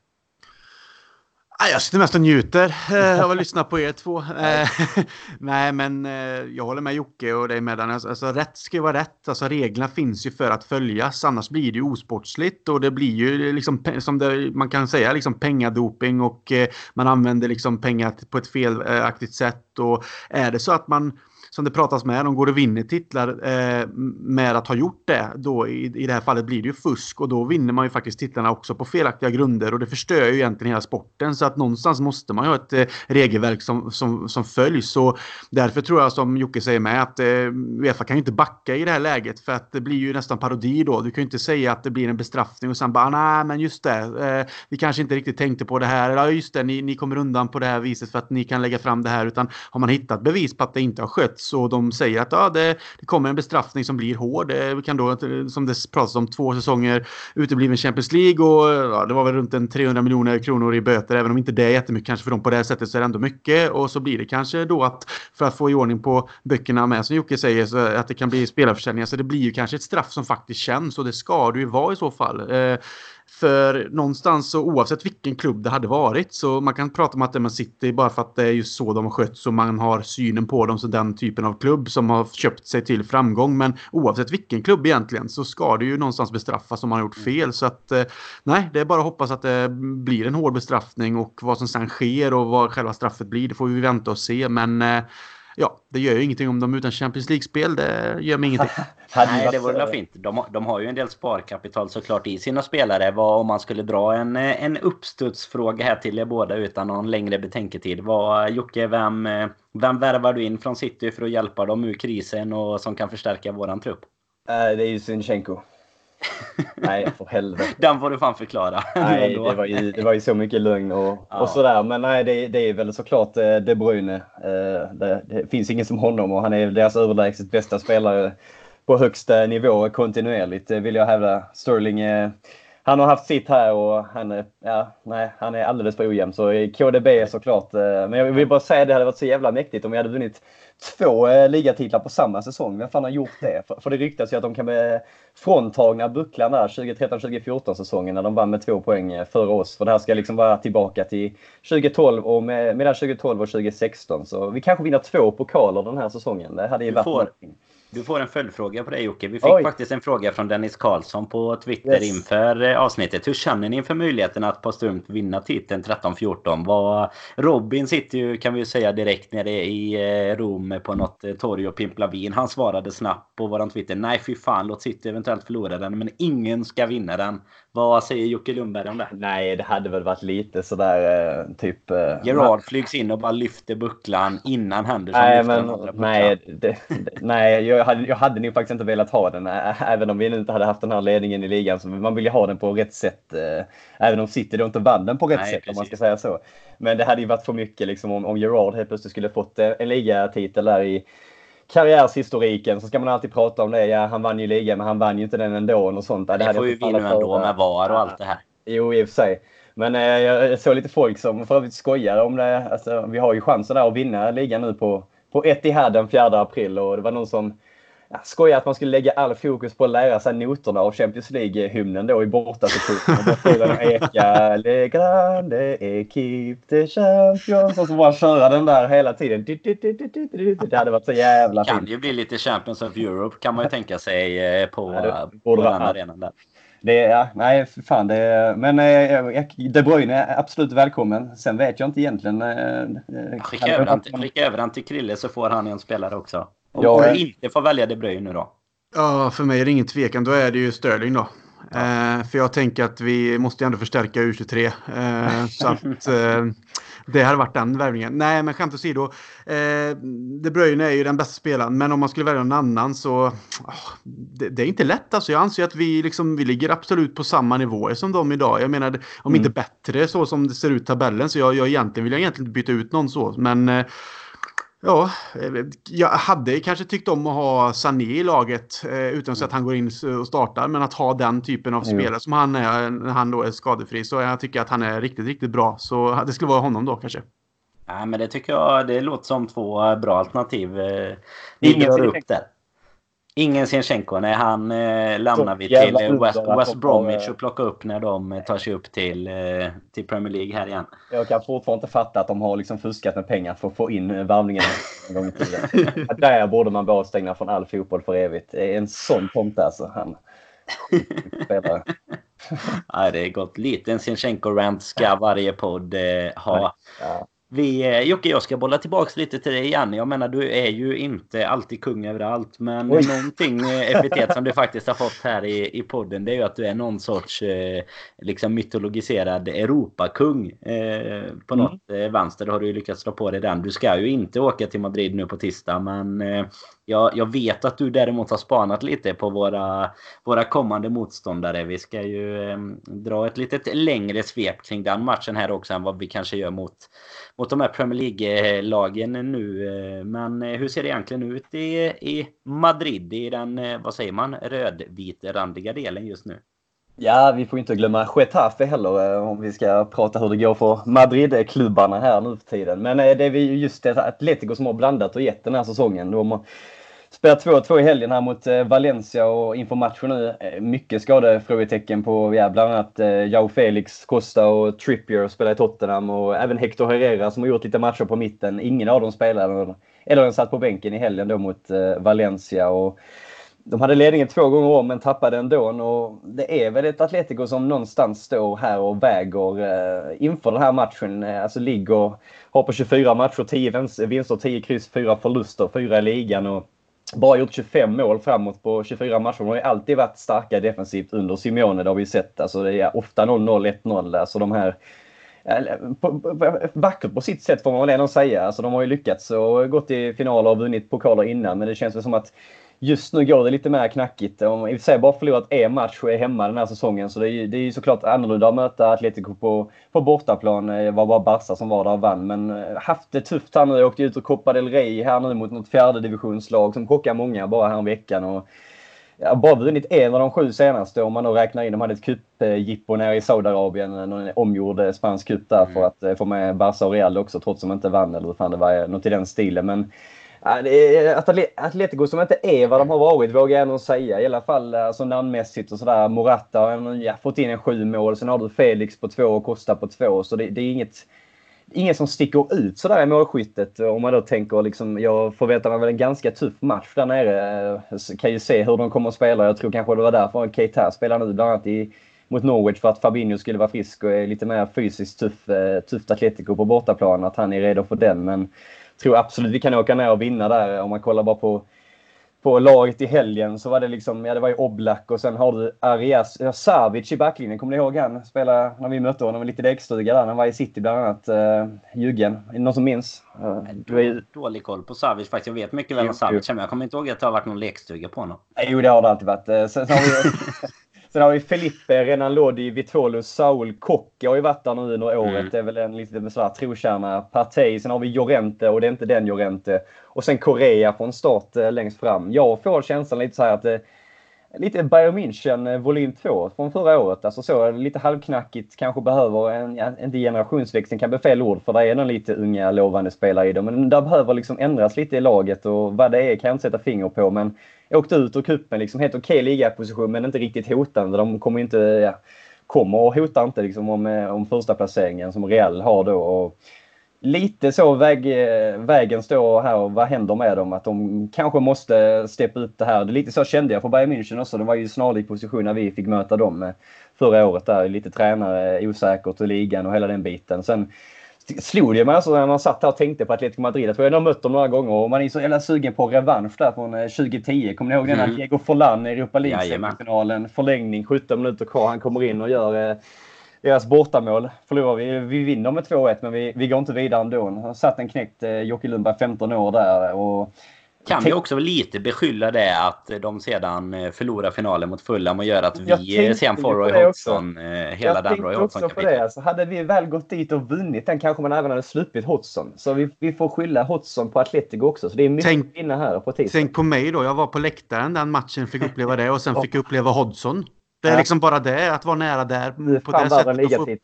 Jag sitter mest och njuter eh, av att lyssna på er två. Eh, nej, men eh, jag håller med Jocke och dig med alltså, alltså, rätt ska ju vara rätt. Alltså, reglerna finns ju för att följas. Annars blir det ju osportsligt och det blir ju liksom som det, man kan säga liksom pengadoping och man använder liksom pengar på ett felaktigt sätt. Och är det så att man som det pratas med, de går och vinner titlar eh, med att ha gjort det. Då i, i det här fallet blir det ju fusk och då vinner man ju faktiskt titlarna också på felaktiga grunder och det förstör ju egentligen hela sporten. Så att någonstans måste man ju ha ett eh, regelverk som, som, som följs. Och därför tror jag som Jocke säger med att eh, Uefa kan ju inte backa i det här läget för att det blir ju nästan parodi då. Du kan ju inte säga att det blir en bestraffning och sen bara nej men just det, eh, vi kanske inte riktigt tänkte på det här. Ja just det, ni, ni kommer undan på det här viset för att ni kan lägga fram det här. Utan har man hittat bevis på att det inte har så de säger att ah, det, det kommer en bestraffning som blir hård. Det kan då, som det pratas om, två säsonger utebliven Champions League och ja, det var väl runt en 300 miljoner kronor i böter. Även om inte det är jättemycket kanske för dem på det här sättet så är det ändå mycket. Och så blir det kanske då att för att få i ordning på böckerna med som Jocke säger så att det kan bli spelarförsäljningar. Så det blir ju kanske ett straff som faktiskt känns och det ska det ju vara i så fall. Eh, för någonstans så oavsett vilken klubb det hade varit så man kan prata om att det är Man City bara för att det är just så de har skötts och man har synen på dem som den typen av klubb som har köpt sig till framgång. Men oavsett vilken klubb egentligen så ska det ju någonstans bestraffas om man har gjort fel. Så att eh, nej, det är bara att hoppas att det blir en hård bestraffning och vad som sen sker och vad själva straffet blir, det får vi vänta och se. Men eh, ja, det gör ju ingenting om de är utan Champions League-spel. Det gör mig ingenting. Nej, det vore väl fint. De, de har ju en del sparkapital såklart i sina spelare. Vad, om man skulle dra en, en uppstudsfråga här till er båda utan någon längre betänketid. Vad, Jocke, vem, vem värvar du in från City för att hjälpa dem ur krisen och som kan förstärka våran trupp? Äh, det är ju Sinchenko. nej, för helvete. Den får du fan förklara. Nej, det var ju, det var ju så mycket lögn och, ja. och sådär. Men nej, det, det är väl såklart eh, De Bruyne. Eh, det, det finns ingen som honom och han är deras överlägset bästa spelare på högsta nivå kontinuerligt vill jag hävda. Sterling han har haft sitt här och han är, ja, nej, han är alldeles för ojämn. Så KDB är såklart. Men jag vill bara säga att det hade varit så jävla mäktigt om vi hade vunnit två eh, ligatitlar på samma säsong. Vem fan har gjort det? För, för det ryktas ju att de kan bli fråntagna bucklan där 2013-2014 säsongen när de vann med två poäng eh, före oss. För det här ska liksom vara tillbaka till 2012 och med, mellan 2012 och 2016. Så vi kanske vinner två pokaler den här säsongen. Det hade ju varit någonting. Du får en följdfråga på det Jocke. Vi fick Oj. faktiskt en fråga från Dennis Karlsson på Twitter yes. inför eh, avsnittet. Hur känner ni inför möjligheten att på Strumt vinna titeln 13-14? Robin sitter ju, kan vi säga direkt, nere i eh, Rom på något eh, torg och pimplar vin. Han svarade snabbt på våran Twitter. Nej fy fan, låt City eventuellt förlora den, men ingen ska vinna den. Vad säger Jocke Lundberg om det? Nej, det hade väl varit lite sådär typ... Gerard flygs in och bara lyfter bucklan innan Henderson nej, lyfter men, andra. Nej, det, nej jag, jag, hade, jag hade nog faktiskt inte velat ha den, även om vi inte hade haft den här ledningen i ligan. Så man vill ju ha den på rätt sätt. Även om City då inte vann den på rätt Nej, sätt, precis. om man ska säga så. Men det hade ju varit för mycket liksom, om, om Gerard helt plötsligt skulle fått en ligatitel där i karriärshistoriken så ska man alltid prata om det. Ja, han vann ju ligan, men han vann ju inte den ändå. Och sånt. Det, det får ju vi nu ändå med VAR och allt det här. Jo, i och för sig. Men eh, jag såg lite folk som för övrigt skojar om det. Alltså, vi har ju chansen där att vinna ligan nu på, på Etihad den 4 april och det var någon som ja, skojade att man skulle lägga all fokus på att lära sig noterna av Champions League-hymnen då i bortasektionen. Eka Le grande equipe de champions och så bara köra den där hela tiden. Det hade varit så jävla fint. Det kan ju bli lite Champions of Europe kan man ju tänka sig eh, på, ja, på den arenan där. Det, ja, nej, fan. Det, men eh, De Bruyne är absolut välkommen. Sen vet jag inte egentligen. Eh, skicka, över han, till, skicka över han till Krille så får han en spelare också. Om ja, du inte får välja De Bruyne nu då? Ja, för mig är det ingen tvekan. Då är det ju Sterling då. Ja. Eh, för jag tänker att vi måste ändå förstärka U23. Eh, så att eh, det hade varit den värvningen. Nej, men skämt åsido. Eh, De Bruyne är ju den bästa spelaren, men om man skulle välja någon annan så... Oh, det, det, är inte lätt alltså. Jag anser att vi, liksom, vi ligger absolut på samma nivåer som de idag. Jag menar, om mm. inte bättre så som det ser ut tabellen. Så jag, jag egentligen vill jag egentligen inte byta ut någon så. Men eh, Ja, jag hade kanske tyckt om att ha Sané i laget eh, utan att han går in och startar. Men att ha den typen av spelare som han är när han då är skadefri. Så jag tycker att han är riktigt, riktigt bra. Så det skulle vara honom då kanske. Ja, men det tycker jag det låter som två bra alternativ. Eh, ni gör upp där. Ingen Sinchenko. Nej, han eh, lämnar vi till eh, West, West Bromwich och plockar upp när de eh, tar sig upp till, eh, till Premier League här igen. Jag kan fortfarande inte fatta att de har liksom fuskat med pengar för att få in eh, värvningen en gång i tiden. Där borde man vara avstängda från all fotboll för evigt. En sån tomte alltså. Han. Nej, det är gott. Liten Sinchenko-rant ska varje podd eh, ha. Ja. Vi, eh, Jocke, jag ska bolla tillbaka lite till dig igen. Jag menar, du är ju inte alltid kung överallt. Men Oj. någonting eh, epitet som du faktiskt har fått här i, i podden det är ju att du är någon sorts eh, liksom mytologiserad Europakung. Eh, på mm. något eh, vänster har du ju lyckats slå på dig den. Du ska ju inte åka till Madrid nu på tisdag, men eh, jag, jag, vet att du däremot har spanat lite på våra, våra kommande motståndare. Vi ska ju eh, dra ett litet längre svep kring den matchen här också än vad vi kanske gör mot mot de här Premier League-lagen nu. Men eh, hur ser det egentligen ut i, i Madrid? I den, eh, vad säger man, rödvitrandiga delen just nu? Ja, vi får inte glömma Getafe heller eh, om vi ska prata hur det går för Madrid-klubbarna här nu för tiden. Men eh, det är just det Atletico som har blandat och gett den här säsongen. De Spelar 2-2 i helgen här mot eh, Valencia och inför matchen nu eh, mycket skadefrågetecken på ja, bland annat eh, Jao Felix, Costa och Trippier spelar i Tottenham och även Hector Herrera som har gjort lite matcher på mitten. Ingen av dem spelar eller den satt på bänken i helgen då mot Valencia. Och de hade ledningen två gånger om men tappade ändå och det är väl ett Atletico som någonstans står här och väger inför den här matchen. Alltså ligger, har på 24 matcher, 10 vinster, 10 kryss, 4 förluster, 4 i ligan och bara gjort 25 mål framåt på 24 matcher. De har ju alltid varit starka defensivt under Simeone. Det har vi sett. Alltså det är ofta 0-0, 1-0. Alltså de här vackert på sitt sätt får man väl ändå säga. Alltså de har ju lyckats och gått i finaler och vunnit pokaler innan. Men det känns väl som att Just nu går det lite mer knackigt. Om i och för sig bara förlorat en match och är hemma den här säsongen. Så det är, det är såklart annorlunda att möta Atletico på, på bortaplan. Det var bara Barca som var där och vann. Men eh, haft det tufft här nu. Åkte ut ur Copa del Rey här nu mot något fjärde divisionslag som chockar många bara här veckan. Och, ja, bara vunnit en av de sju senaste om man då räknar in. De hade ett cupjippo nere i Saudiarabien. En omgjord eh, spansk cup där mm. för att eh, få med Barca och Real också trots att de inte vann eller hur fan det var. Något i den stilen. Men Atletico som inte är vad de har varit vågar jag nog säga. I alla fall alltså, namnmässigt och sådär. Morata har ja, fått in en sju mål. Sen har du Felix på två och Costa på två. Så det, det är inget, inget som sticker ut sådär i målskyttet. Om man då tänker liksom, jag förväntar mig väl en ganska tuff match där nere. Eh, kan ju se hur de kommer att spela. Jag tror kanske det var därför Keita spelar nu bland annat i, mot Norwich för att Fabinho skulle vara frisk och är lite mer fysiskt tuff, eh, tufft Atletico på bortaplan. Att han är redo för den. Men tror absolut vi kan åka ner och vinna där om man kollar bara på på laget i helgen så var det liksom, ja det var ju Oblak och sen har du Arias, ja, Savic i backlinjen. Kommer ni ihåg han? Spelade när vi mötte honom, lite däckstuga där. Han var i City bland annat. Uh, Djurgården. Är det någon som minns? Uh, du är... Dålig koll på Savic faktiskt. Jag vet mycket väl om Savic men jag kommer inte ihåg att det har varit någon lekstuga på honom. Jo, det har det alltid varit. Sen, sen har vi Sen har vi Felipe, Renan Lodi, Vitolo, Saul, Kocke har ju varit där nu under året. Mm. Det är väl en lite sådär trotjänare parti. Sen har vi Jorente och det är inte den Jorente. Och sen Korea från start eh, längst fram. Jag får känslan lite så här att det lite Bayern München eh, volym 2 från förra året. Alltså så lite halvknackigt, kanske behöver en, ja, inte generationsväxling kan bli fel ord för det är nog lite unga lovande spelare i dem. Men det behöver liksom ändras lite i laget och vad det är kan jag inte sätta finger på. Men åkte ut ur cupen, liksom helt okej okay ligaposition men inte riktigt hotande. De kommer inte, ja, kommer och hotar inte liksom om, eh, om första placeringen som Real har då. Och lite så väg, eh, vägen står här och vad händer med dem? Att de kanske måste steppa upp det här. Det är lite så kände jag för Bayern München också. De var ju snarlik position när vi fick möta dem eh, förra året där. Lite tränare, osäkert och ligan och hela den biten. Sen slog det mig alltså när man satt här och tänkte på Atletico Madrid. Jag tror jag har mött dem några gånger och man är så jävla sugen på revansch där från 2010. Eh, Kommer ni ihåg den? Mm. Diego Forlan i Europa League-finalen. Förlängning, 17 minuter kvar. Han kommer in och gör eh, deras bortamål. Förlorar vi. Vi vinner med 2-1 men vi, vi går inte vidare ändå. Han satt en knäckt eh, Jocke Lundberg 15 år där. Och kan vi också lite beskylla det att de sedan eh, förlorar finalen mot Fulham och gör att vi sen får Roy Hodgson, hela jag den Roy Hodgson också på det. Alltså, hade vi väl gått dit och vunnit den kanske man även hade sluppit Hodgson. Så vi, vi får skylla Hodgson på Atletico också. Så det är mycket tänk, vinna här på tisdag. Tänk på mig då. Jag var på läktaren den matchen, fick uppleva det och sen fick jag uppleva Hodgson. Det är liksom bara det, att vara nära där. På det sättet.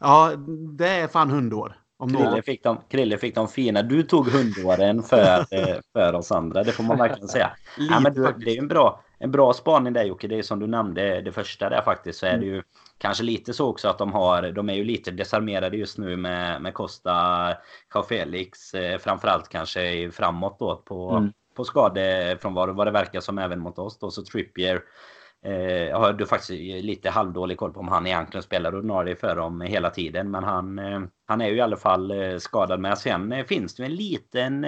Ja, det är fan hundår. Om Krille, fick de, Krille fick de fina. Du tog hundåren för, eh, för oss andra. Det får man verkligen säga. ja, men det, är en bra, en bra spaning där Jocke. Det är som du nämnde det första där faktiskt. Så är det ju kanske lite så också att de har. De är ju lite desarmerade just nu med, med Costa, Kao Felix. Eh, framförallt kanske framåt då på, mm. på skadefrånvaro. Vad det verkar som även mot oss då. Så Trippier jag har faktiskt lite halvdålig koll på om han egentligen spelar ordinarie för dem hela tiden. Men han, eh, han är ju i alla fall eh, skadad med. Sen finns det en liten,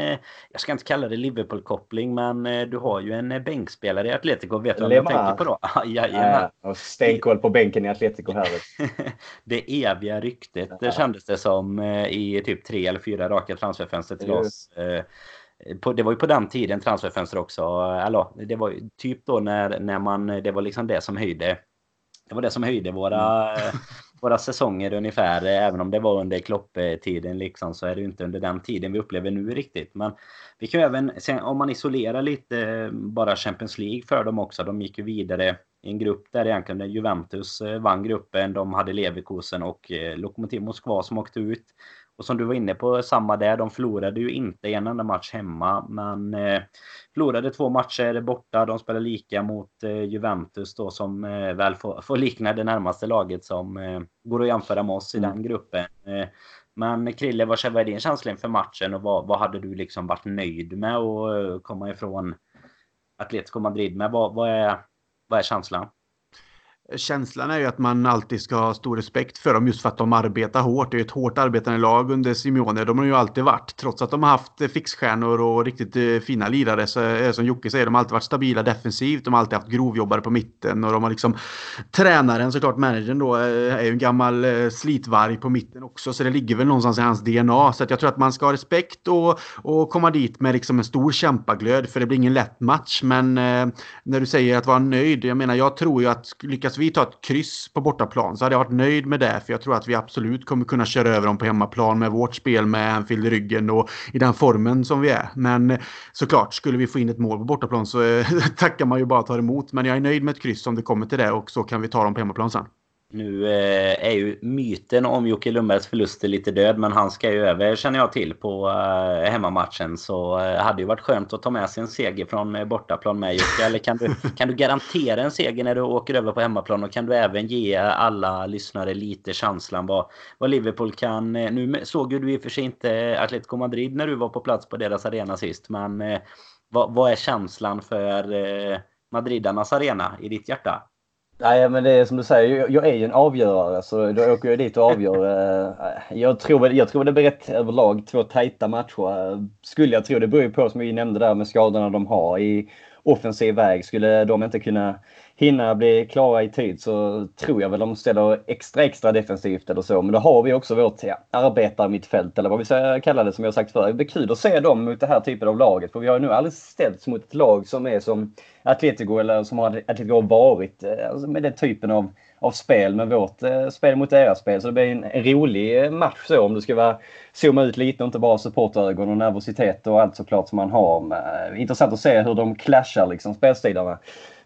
jag ska inte kalla det Liverpool-koppling, men du har ju en bänkspelare i Atletico. Vet du vad jag tänker på då? Jajamän. Ja, stenkoll på bänken i Atletico här. det eviga ryktet det kändes det som i typ tre eller fyra raka transferfönster till oss. På, det var ju på den tiden transferfönster också. Eller det var ju typ då när, när man, det var liksom det som höjde. Det var det som höjde våra, mm. våra säsonger ungefär. Även om det var under klopptiden liksom så är det ju inte under den tiden vi upplever nu riktigt. Men vi kan ju även, om man isolerar lite bara Champions League för dem också. De gick ju vidare i en grupp där egentligen Juventus eh, vann gruppen. De hade Leverkusen och eh, Lokomotiv Moskva som åkte ut. Och som du var inne på, samma där. De förlorade ju inte en enda match hemma, men eh, förlorade två matcher borta. De spelade lika mot eh, Juventus då som eh, väl får, får, likna det närmaste laget som eh, går att jämföra med oss i mm. den gruppen. Eh, men Krille, vad är din känsla inför matchen och vad, vad hade du liksom varit nöjd med att eh, komma ifrån Atletico Madrid med? Vad, vad, är, vad är känslan? Känslan är ju att man alltid ska ha stor respekt för dem just för att de arbetar hårt. Det är ett hårt arbetande lag under Simeone. De har ju alltid varit, trots att de har haft eh, fixstjärnor och riktigt eh, fina lirare, så är som Jocke säger, de har alltid varit stabila defensivt. De har alltid haft grovjobbare på mitten och de har liksom tränaren, såklart managern då, är ju en gammal slitvarg på mitten också. Så det ligger väl någonstans i hans DNA. Så att jag tror att man ska ha respekt och, och komma dit med liksom en stor kämpaglöd. För det blir ingen lätt match. Men eh, när du säger att vara nöjd, jag menar, jag tror ju att lyckas vi tar ett kryss på bortaplan så hade jag varit nöjd med det. För jag tror att vi absolut kommer kunna köra över dem på hemmaplan med vårt spel med Anfield i ryggen och i den formen som vi är. Men eh, såklart, skulle vi få in ett mål på bortaplan så eh, tackar man ju bara tar emot. Men jag är nöjd med ett kryss om det kommer till det och så kan vi ta dem på hemmaplan sen. Nu eh, är ju myten om Jocke Lundbergs förluster lite död, men han ska ju över känner jag till på eh, hemmamatchen. Så eh, hade ju varit skönt att ta med sig en seger från eh, bortaplan med Jocke. Eller kan du, kan du garantera en seger när du åker över på hemmaplan? Och kan du även ge alla lyssnare lite känslan vad, vad Liverpool kan... Nu såg ju du i och för sig inte Atletico Madrid när du var på plats på deras arena sist, men vad, vad är känslan för Madridarnas arena i ditt hjärta? Nej, men det är som du säger, jag är ju en avgörare så då åker jag dit och avgör. Eh, jag tror, jag tror det blir rätt överlag två tajta matcher. Skulle jag tro. Det beror ju på som vi nämnde där med skadorna de har i offensiv väg. Skulle de inte kunna hinna bli klara i tid så tror jag väl de ställer extra extra defensivt eller så. Men då har vi också vårt ja, arbetarmittfält eller vad vi ska kalla det som jag sagt förr. Det blir kul att se dem mot det här typen av laget. För vi har ju nu aldrig ställts mot ett lag som är som Atletico eller som har Atletico varit eh, alltså med den typen av av spel med vårt eh, spel mot deras spel. Så det blir en, en rolig match så om du ska vara, zooma ut lite och inte bara supportögon och nervositet och allt såklart som man har. Men, eh, intressant att se hur de clashar liksom spelstilarna.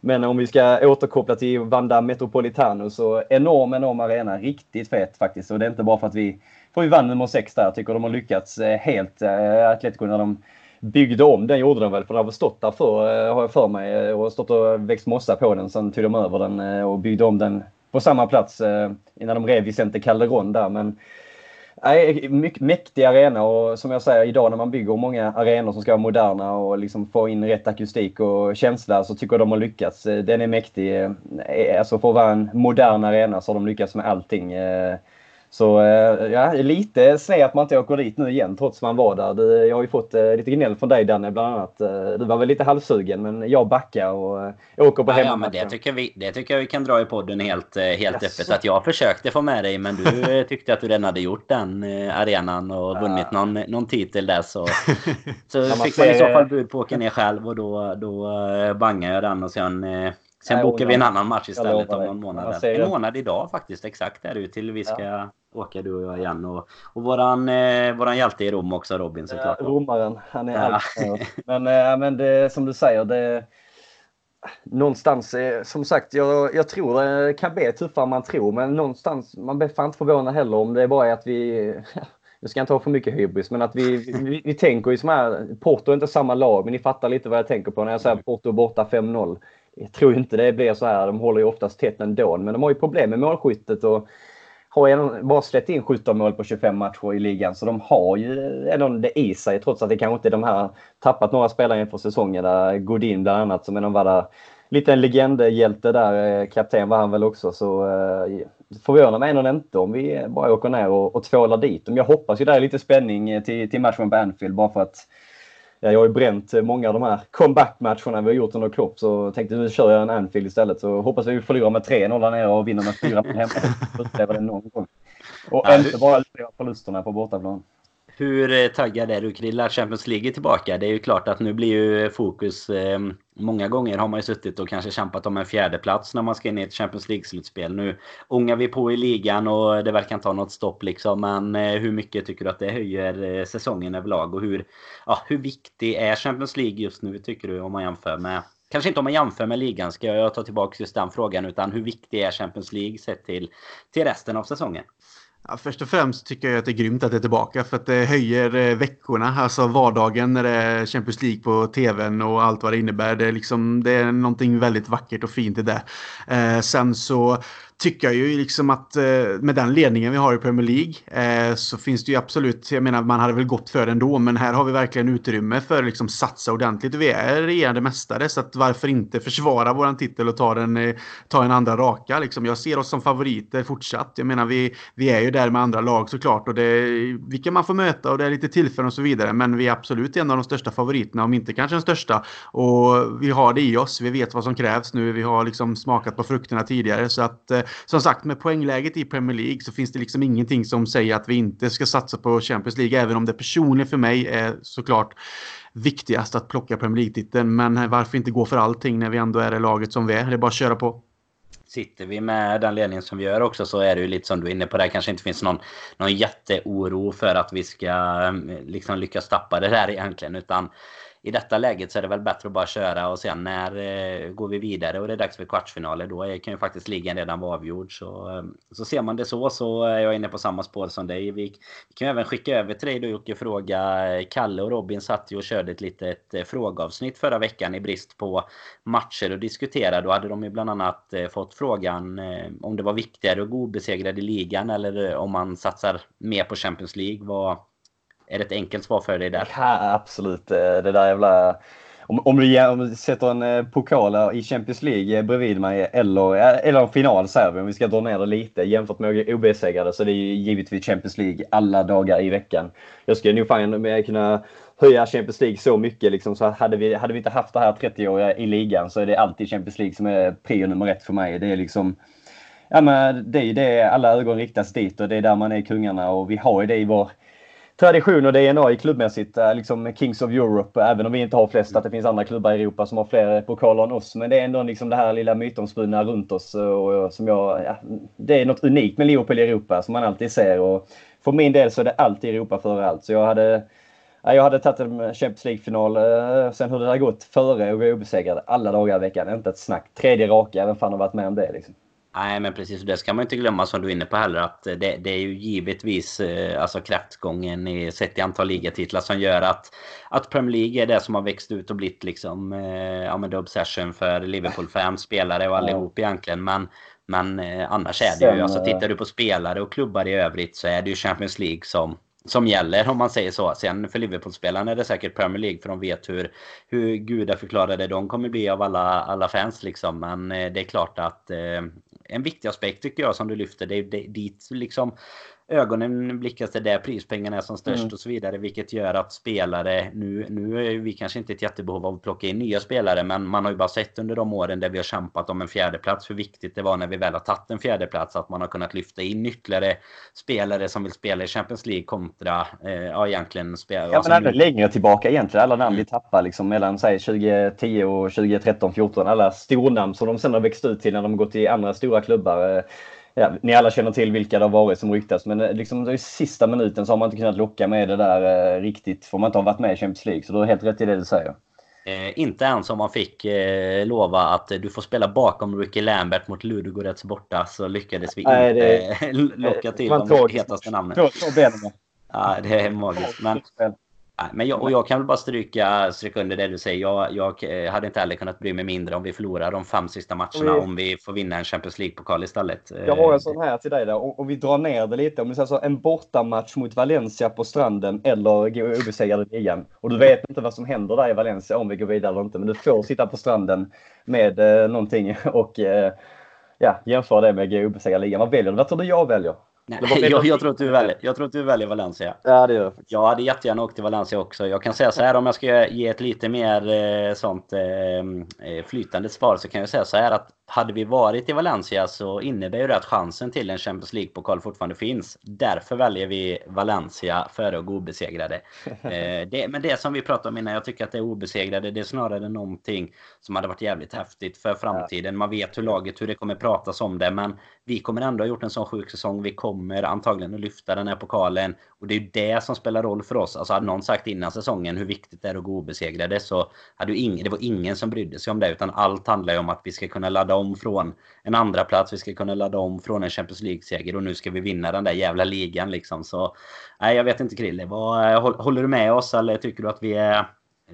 Men om vi ska återkoppla till Vanda Metropolitano så enorm, enorm arena. Riktigt fet faktiskt. Och det är inte bara för att vi, för vi vann nummer sex där. Jag tycker de har lyckats eh, helt. Eh, Atletico när de byggde om den gjorde de väl för den har väl stått där för eh, har jag för mig och stått och växt mossa på den. Sen tog de över den och byggde om den på samma plats innan de rev Vicente Calderon där. Men Nej, mycket mäktig arena och som jag säger idag när man bygger många arenor som ska vara moderna och liksom få in rätt akustik och känsla så tycker jag de har lyckats. Eh, den är mäktig. Eh, alltså för att vara en modern arena så har de lyckats med allting. Eh, så eh, ja, lite sned att man inte åker dit nu igen trots man var där. Jag har ju fått eh, lite gnäll från dig Danne bland annat. Eh, du var väl lite halvsugen men jag backar och åker på ja, Ja, men det tycker, vi, det tycker jag vi kan dra i podden helt, helt öppet. Att jag försökte få med dig men du tyckte att du redan hade gjort den arenan och vunnit ja. någon, någon titel där. Så, så ja, fick man i så fall bud på att åka ner själv och då, då bangade jag den och sen Sen Nej, bokar vi en annan match istället om någon månad. En månad idag faktiskt, exakt är det ju till vi ska ja. åka du och jag igen. Och, och våran, eh, våran hjälte i Rom också, Robin såklart. Ja, romaren, han är ja. allt. Men, eh, men det, som du säger, det någonstans, eh, som sagt, jag, jag tror det kan bli tuffare än man tror. Men någonstans, man blir fan inte förvånad heller om det bara är att vi nu ska jag inte ha för mycket hybris, men att vi, vi, vi tänker ju som här, Porto är inte samma lag, men ni fattar lite vad jag tänker på när jag säger Porto borta 5-0 jag tror inte det blir så här. De håller ju oftast tätt ändå. Men de har ju problem med målskyttet och har bara släppt in 17 mål på 25 matcher i ligan. Så de har ju ändå det i sig trots att det kanske inte är de här tappat några spelare inför säsongen. Där Godin bland annat som är någon var där, legendhjälte där. Eh, kapten var han väl också. Så eh, förvånar mig ändå inte om vi bara åker ner och, och tvålar dit dem. Jag hoppas ju där är lite spänning eh, till, till matchen på Anfield bara för att jag har ju bränt många av de här comeback-matcherna vi har gjort under Klopp så tänkte nu kör jag en Anfield istället så hoppas vi förlorar med 3-0 där nere och vinner med 4 på hemma. Uppleva det någon gång. Och inte bara förlusterna på bortaplan. Hur eh, taggad är du Krilla? Champions League är tillbaka. Det är ju klart att nu blir ju fokus... Eh, många gånger har man ju suttit och kanske kämpat om en fjärde plats när man ska in i ett Champions League-slutspel. Nu ångar vi på i ligan och det verkar inte ha något stopp liksom. Men eh, hur mycket tycker du att det höjer eh, säsongen överlag? Och hur, ja, hur viktig är Champions League just nu tycker du om man jämför med... Kanske inte om man jämför med ligan, ska jag ta tillbaka just den frågan. Utan hur viktig är Champions League sett till, till resten av säsongen? Ja, först och främst tycker jag att det är grymt att det är tillbaka för att det höjer eh, veckorna, alltså vardagen när det är Champions League på tvn och allt vad det innebär. Det är, liksom, det är någonting väldigt vackert och fint i det. Eh, sen så tycker jag ju liksom att eh, med den ledningen vi har i Premier League eh, så finns det ju absolut, jag menar man hade väl gått för det ändå, men här har vi verkligen utrymme för att liksom satsa ordentligt. Vi är regerande mästare så att varför inte försvara våran titel och ta, den, eh, ta en andra raka liksom. Jag ser oss som favoriter fortsatt. Jag menar vi, vi är ju där med andra lag såklart och det, vilka man får möta och det är lite tillfällen och så vidare. Men vi är absolut en av de största favoriterna, om inte kanske den största. Och vi har det i oss. Vi vet vad som krävs nu. Vi har liksom smakat på frukterna tidigare så att eh, som sagt, med poängläget i Premier League så finns det liksom ingenting som säger att vi inte ska satsa på Champions League. Även om det personligen för mig är såklart viktigast att plocka Premier League-titeln. Men varför inte gå för allting när vi ändå är det laget som vi är? Det är bara att köra på. Sitter vi med den ledningen som vi gör också så är det ju lite som du är inne på. Det kanske inte finns någon, någon jätteoro för att vi ska eh, liksom lyckas tappa det där egentligen. Utan i detta läget så är det väl bättre att bara köra och sen när eh, går vi vidare och det är dags för kvartsfinaler då är, kan ju faktiskt ligan redan vara avgjord. Så, eh, så ser man det så så är jag inne på samma spår som dig. Vi, vi kan även skicka över till dig då Jocke fråga. Kalle och Robin satt ju och körde ett litet eh, frågeavsnitt förra veckan i brist på matcher och diskutera. Då hade de ju bland annat eh, fått frågan eh, om det var viktigare att gå obesegrad i ligan eller eh, om man satsar mer på Champions League. Vad, är det ett enkelt svar för dig där? Ja, absolut. Eh, det där jävla om, om, du, om du sätter en eh, pokal i Champions League eh, bredvid mig eller, eller en final säger vi, om vi ska dra ner det lite jämfört med obesegrade så det är givetvis Champions League alla dagar i veckan. Jag skulle nog fan kunna höja Champions League så mycket. Liksom, så hade, vi, hade vi inte haft det här 30-åriga i ligan så är det alltid Champions League som är prio nummer ett för mig. Det är liksom Ja men det är det alla ögon riktas dit och det är där man är kungarna och vi har ju det i vår tradition och DNA i klubbmässigt. Liksom Kings of Europe, även om vi inte har flest, att det finns andra klubbar i Europa som har fler pokaler än oss. Men det är ändå liksom det här lilla mytomspunna runt oss. Och, som jag, ja, det är något unikt med Liverpool i Europa som man alltid ser. Och för min del så är det alltid Europa före allt. Så jag hade jag hade tagit en Champions League-final eh, sen hur det har gått före och gå obesegrad alla dagar i veckan. Inte ett snack. Tredje raka, vem fan har varit med om det liksom? Nej, men precis. Det ska man inte glömma som du är inne på heller. Att det, det är ju givetvis eh, alltså kraftgången i, sett i antal ligatitlar som gör att, att Premier League är det som har växt ut och blivit liksom, eh, ja, men the obsession för Liverpool-fans, spelare och allihop ja. egentligen. Men, men eh, annars är det ju, alltså tittar du på spelare och klubbar i övrigt så är det ju Champions League som, som gäller om man säger så. Sen för Liverpool-spelarna är det säkert Premier League för de vet hur, hur gudaförklarade de kommer bli av alla, alla fans liksom. Men eh, det är klart att eh, en viktig aspekt tycker jag som du lyfter. Det är dit liksom ögonen blickas till där prispengarna är som störst mm. och så vidare. Vilket gör att spelare, nu, nu är vi kanske inte ett jättebehov av att plocka in nya spelare. Men man har ju bara sett under de åren där vi har kämpat om en fjärdeplats hur viktigt det var när vi väl har tagit en fjärdeplats. Att man har kunnat lyfta in ytterligare spelare som vill spela i Champions League kontra, eh, ja egentligen spela. Ja alltså, men även längre tillbaka egentligen. Alla namn vi tappar liksom mellan säg 2010 och 2013, 14. Alla stornamn som de sen har växt ut till när de gått till andra stora klubbar. Eh, ja, ni alla känner till vilka det har varit som ryktas, men eh, liksom i sista minuten så har man inte kunnat locka med det där eh, riktigt, för man inte har varit med i Champions League. Så du har helt rätt i det du säger. Eh, inte ens om man fick eh, lova att du får spela bakom Ricky Lambert mot Ludogorets borta så lyckades vi Nej, inte det, locka till de hetaste namnen. Ja, det är magiskt. Men, men jag, och jag kan väl bara stryka, stryka under det du säger. Jag, jag hade inte heller kunnat bry mig mindre om vi förlorar de fem sista matcherna. Om vi får vinna en Champions League-pokal istället. Jag har en sån här till dig där. Om vi drar ner det lite. Om vi säger så, en bortamatch mot Valencia på stranden eller gå obesegrade i ligan. Och du vet inte vad som händer där i Valencia om vi går vidare eller inte. Men du får sitta på stranden med eh, någonting och eh, ja, jämföra det med gå obesegrade ligan. Vad väljer du? Vad tror du jag väljer? Nej, jag, jag, tror att du väljer, jag tror att du väljer Valencia. Ja, det gör jag. Jag hade jättegärna åkt till Valencia också. Jag kan säga så här om jag ska ge ett lite mer eh, sånt eh, eh flytande svar så kan jag säga så här att hade vi varit i Valencia så innebär ju det att chansen till en Champions League-pokal fortfarande finns. Därför väljer vi Valencia före att gå obesegrade. Eh, det, men det som vi pratade om innan, jag tycker att det är obesegrade, det är snarare någonting som hade varit jävligt häftigt för framtiden. Man vet hur laget, hur det kommer pratas om det, men vi kommer ändå ha gjort en sån sjuk säsong. Vi kommer antagligen att lyfta den här pokalen och det är ju det som spelar roll för oss. Alltså hade någon sagt innan säsongen hur viktigt det är att gå obesegrade så hade ju ingen, det var ingen som brydde sig om det utan allt handlar ju om att vi ska kunna ladda om från en andra plats. Vi ska kunna ladda om från en Champions League-seger och nu ska vi vinna den där jävla ligan liksom. Så nej, jag vet inte Krille. Vad, eh, håller du med oss eller tycker du att vi är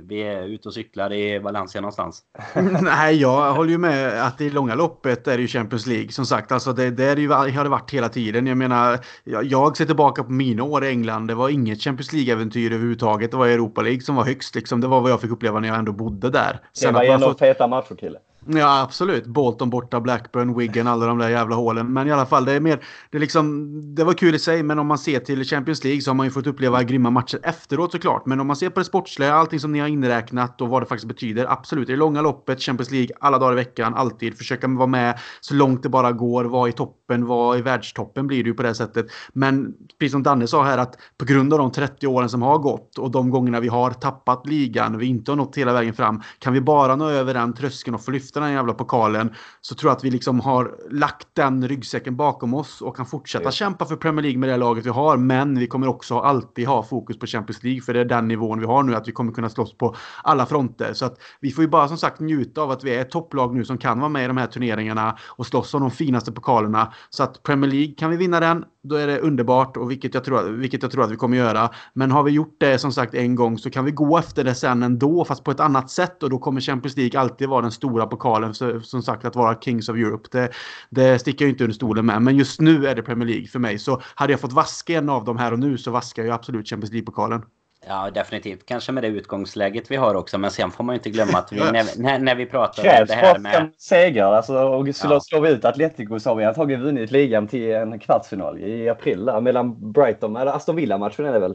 vi är ute och cyklar i Valencia någonstans. Nej, jag håller ju med att i långa loppet är det ju Champions League. Som sagt, alltså det, det, är ju, har det varit hela tiden. Jag menar, jag, jag ser tillbaka på mina år i England. Det var inget Champions League-äventyr överhuvudtaget. Det var Europa League som var högst. Liksom. Det var vad jag fick uppleva när jag ändå bodde där. Sen det var en av fått... feta matcher, Kille. Ja, absolut. Bolton borta, Blackburn, Wigan, alla de där jävla hålen. Men i alla fall, det är mer... Det, är liksom, det var kul i sig, men om man ser till Champions League så har man ju fått uppleva grymma matcher efteråt såklart. Men om man ser på det sportsliga, allting som ni har inräknat och vad det faktiskt betyder. Absolut, i det långa loppet, Champions League, alla dagar i veckan, alltid. Försöka vara med så långt det bara går, vara i toppen, vara i världstoppen blir det ju på det sättet. Men precis som Danne sa här, att på grund av de 30 åren som har gått och de gångerna vi har tappat ligan, vi inte har nått hela vägen fram, kan vi bara nå över den tröskeln och få lyfta den jävla pokalen så tror jag att vi liksom har lagt den ryggsäcken bakom oss och kan fortsätta ja. kämpa för Premier League med det laget vi har. Men vi kommer också alltid ha fokus på Champions League för det är den nivån vi har nu att vi kommer kunna slåss på alla fronter. Så att vi får ju bara som sagt njuta av att vi är ett topplag nu som kan vara med i de här turneringarna och slåss om de finaste pokalerna. Så att Premier League kan vi vinna den, då är det underbart och vilket jag, tror, vilket jag tror att vi kommer göra. Men har vi gjort det som sagt en gång så kan vi gå efter det sen ändå fast på ett annat sätt och då kommer Champions League alltid vara den stora pokalen. Så, som sagt att vara Kings of Europe. Det, det sticker jag inte under stolen med. Men just nu är det Premier League för mig. Så hade jag fått vaska en av dem här och nu så vaskar jag absolut Champions League-pokalen. Ja, definitivt. Kanske med det utgångsläget vi har också. Men sen får man ju inte glömma att vi, när, när, när vi pratar Krävs om det här med... segrar. Alltså, och slår, Ja. slår vi ut Atletico så har vi antagligen vunnit ligan till en kvartsfinal i april där, mellan Brighton, eller Aston Villa-matchen är det väl.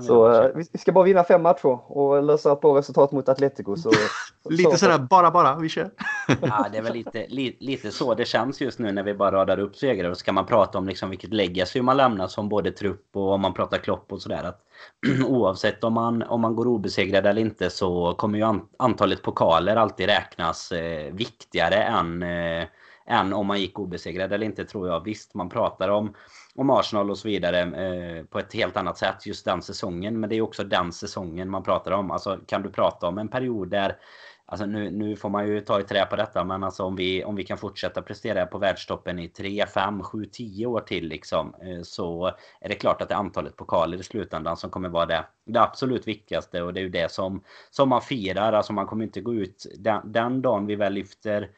Så eh, vi ska bara vinna fem matcher och lösa på resultat mot Atletico. Så, Lite så- sådär, bara bara, vi kör. Ja, det är väl lite, li, lite så det känns just nu när vi bara radar upp segrar. Och ska man prata om liksom vilket legacy man lämnar som både trupp och om man pratar klopp och sådär. Att oavsett om man, om man går obesegrad eller inte så kommer ju an, antalet pokaler alltid räknas eh, viktigare än, eh, än om man gick obesegrad eller inte tror jag. Visst, man pratar om, om Arsenal och så vidare eh, på ett helt annat sätt just den säsongen. Men det är också den säsongen man pratar om. Alltså kan du prata om en period där Alltså nu, nu får man ju ta i trä på detta men alltså om vi, om vi kan fortsätta prestera på världstoppen i 3, 5, 7, 10 år till liksom eh, så är det klart att det är antalet pokaler i slutändan som kommer vara det, det absolut viktigaste och det är ju det som, som man firar. Alltså man kommer inte gå ut den, den dagen vi väl lyfter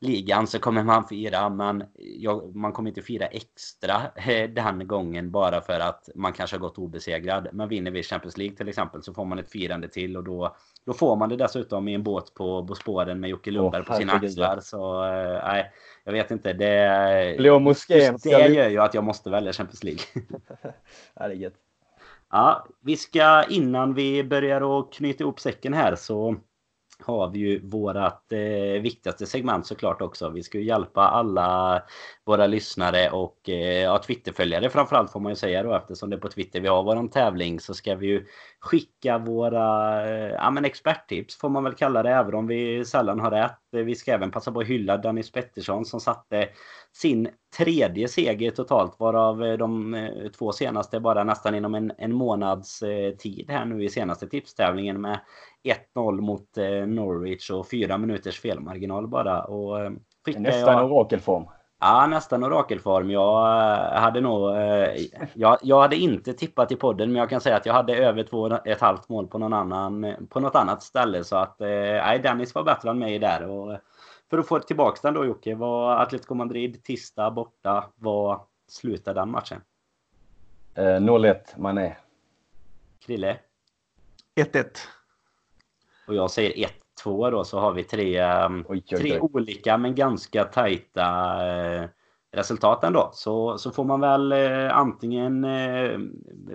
ligan så kommer man fira men jag, man kommer inte fira extra eh, den gången bara för att man kanske har gått obesegrad. Men vinner vi Champions League till exempel så får man ett firande till och då, då får man det dessutom i en båt på Bosporen med Jocke Lundberg Åh, på sina axlar. Så eh, nej, jag vet inte. Det, Blå moskén det gör ju att jag måste välja Champions League. Ja, det är gött. Ja, vi ska innan vi börjar att knyta ihop säcken här så har vi ju vårat eh, viktigaste segment såklart också. Vi ska ju hjälpa alla våra lyssnare och eh, ja, Twitterföljare framförallt får man ju säga då eftersom det är på Twitter vi har våran tävling så ska vi ju skicka våra eh, ja, men experttips får man väl kalla det även om vi sällan har rätt. Eh, Vi ska även passa på att hylla Dennis Pettersson som satte sin tredje seger totalt varav de två senaste bara nästan inom en, en månads eh, tid här nu i senaste tipstävlingen med 1-0 mot eh, Norwich och fyra minuters felmarginal bara. Och, eh, Nästan jag... orakelform. Ja, nästan orakelform. Jag eh, hade nog... eh, Jag, jag hade inte tippat i podden, men jag kan säga att jag hade över två och ett halvt mål på, någon annan, på något annat ställe. Så att, eh, nej, Dennis var bättre än mig där. Och för att få tillbaka den då Jocke, var Atletico Madrid tisdag borta. Vad slutade den matchen? Eh, 0-1 Mané. Krille? 1-1. Och jag säger 1-2 då, så har vi tre, um, Oj, oj, tre oj. olika men ganska tajta eh, resultat ändå. Så, så får man väl eh, antingen eh,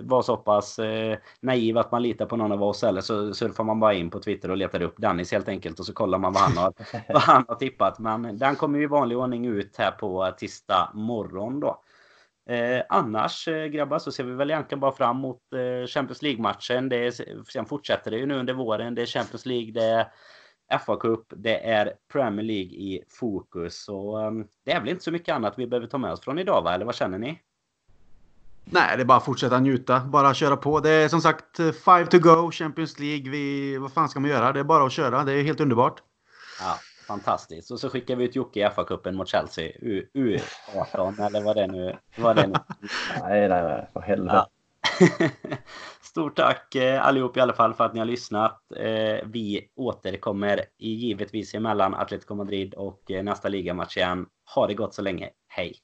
vara så pass eh, naiv att man litar på någon av oss eller så surfar man bara in på Twitter och letar upp Dennis helt enkelt och så kollar man vad han har, vad han har tippat. Men den kommer ju i vanlig ordning ut här på tisdag morgon då. Eh, annars eh, grabbar så ser vi väl egentligen bara fram emot eh, Champions League-matchen. Det är, sen fortsätter det ju nu under våren. Det är Champions League, det är FA Cup, det är Premier League i fokus. Så eh, det är väl inte så mycket annat vi behöver ta med oss från idag va? Eller vad känner ni? Nej, det är bara att fortsätta njuta. Bara köra på. Det är som sagt eh, five to go, Champions League. Vi, vad fan ska man göra? Det är bara att köra. Det är helt underbart. Ja, fantastiskt. Och så skickar vi ut Jocke i FA-cupen mot Chelsea. U- U18 eller vad det nu vad det nu Nej, nej, nej. För helvete. Ja. Stort tack eh, allihop i alla fall för att ni har lyssnat. Eh, vi återkommer givetvis emellan Atletico Madrid och eh, nästa ligamatch igen. Ha det gott så länge. Hej!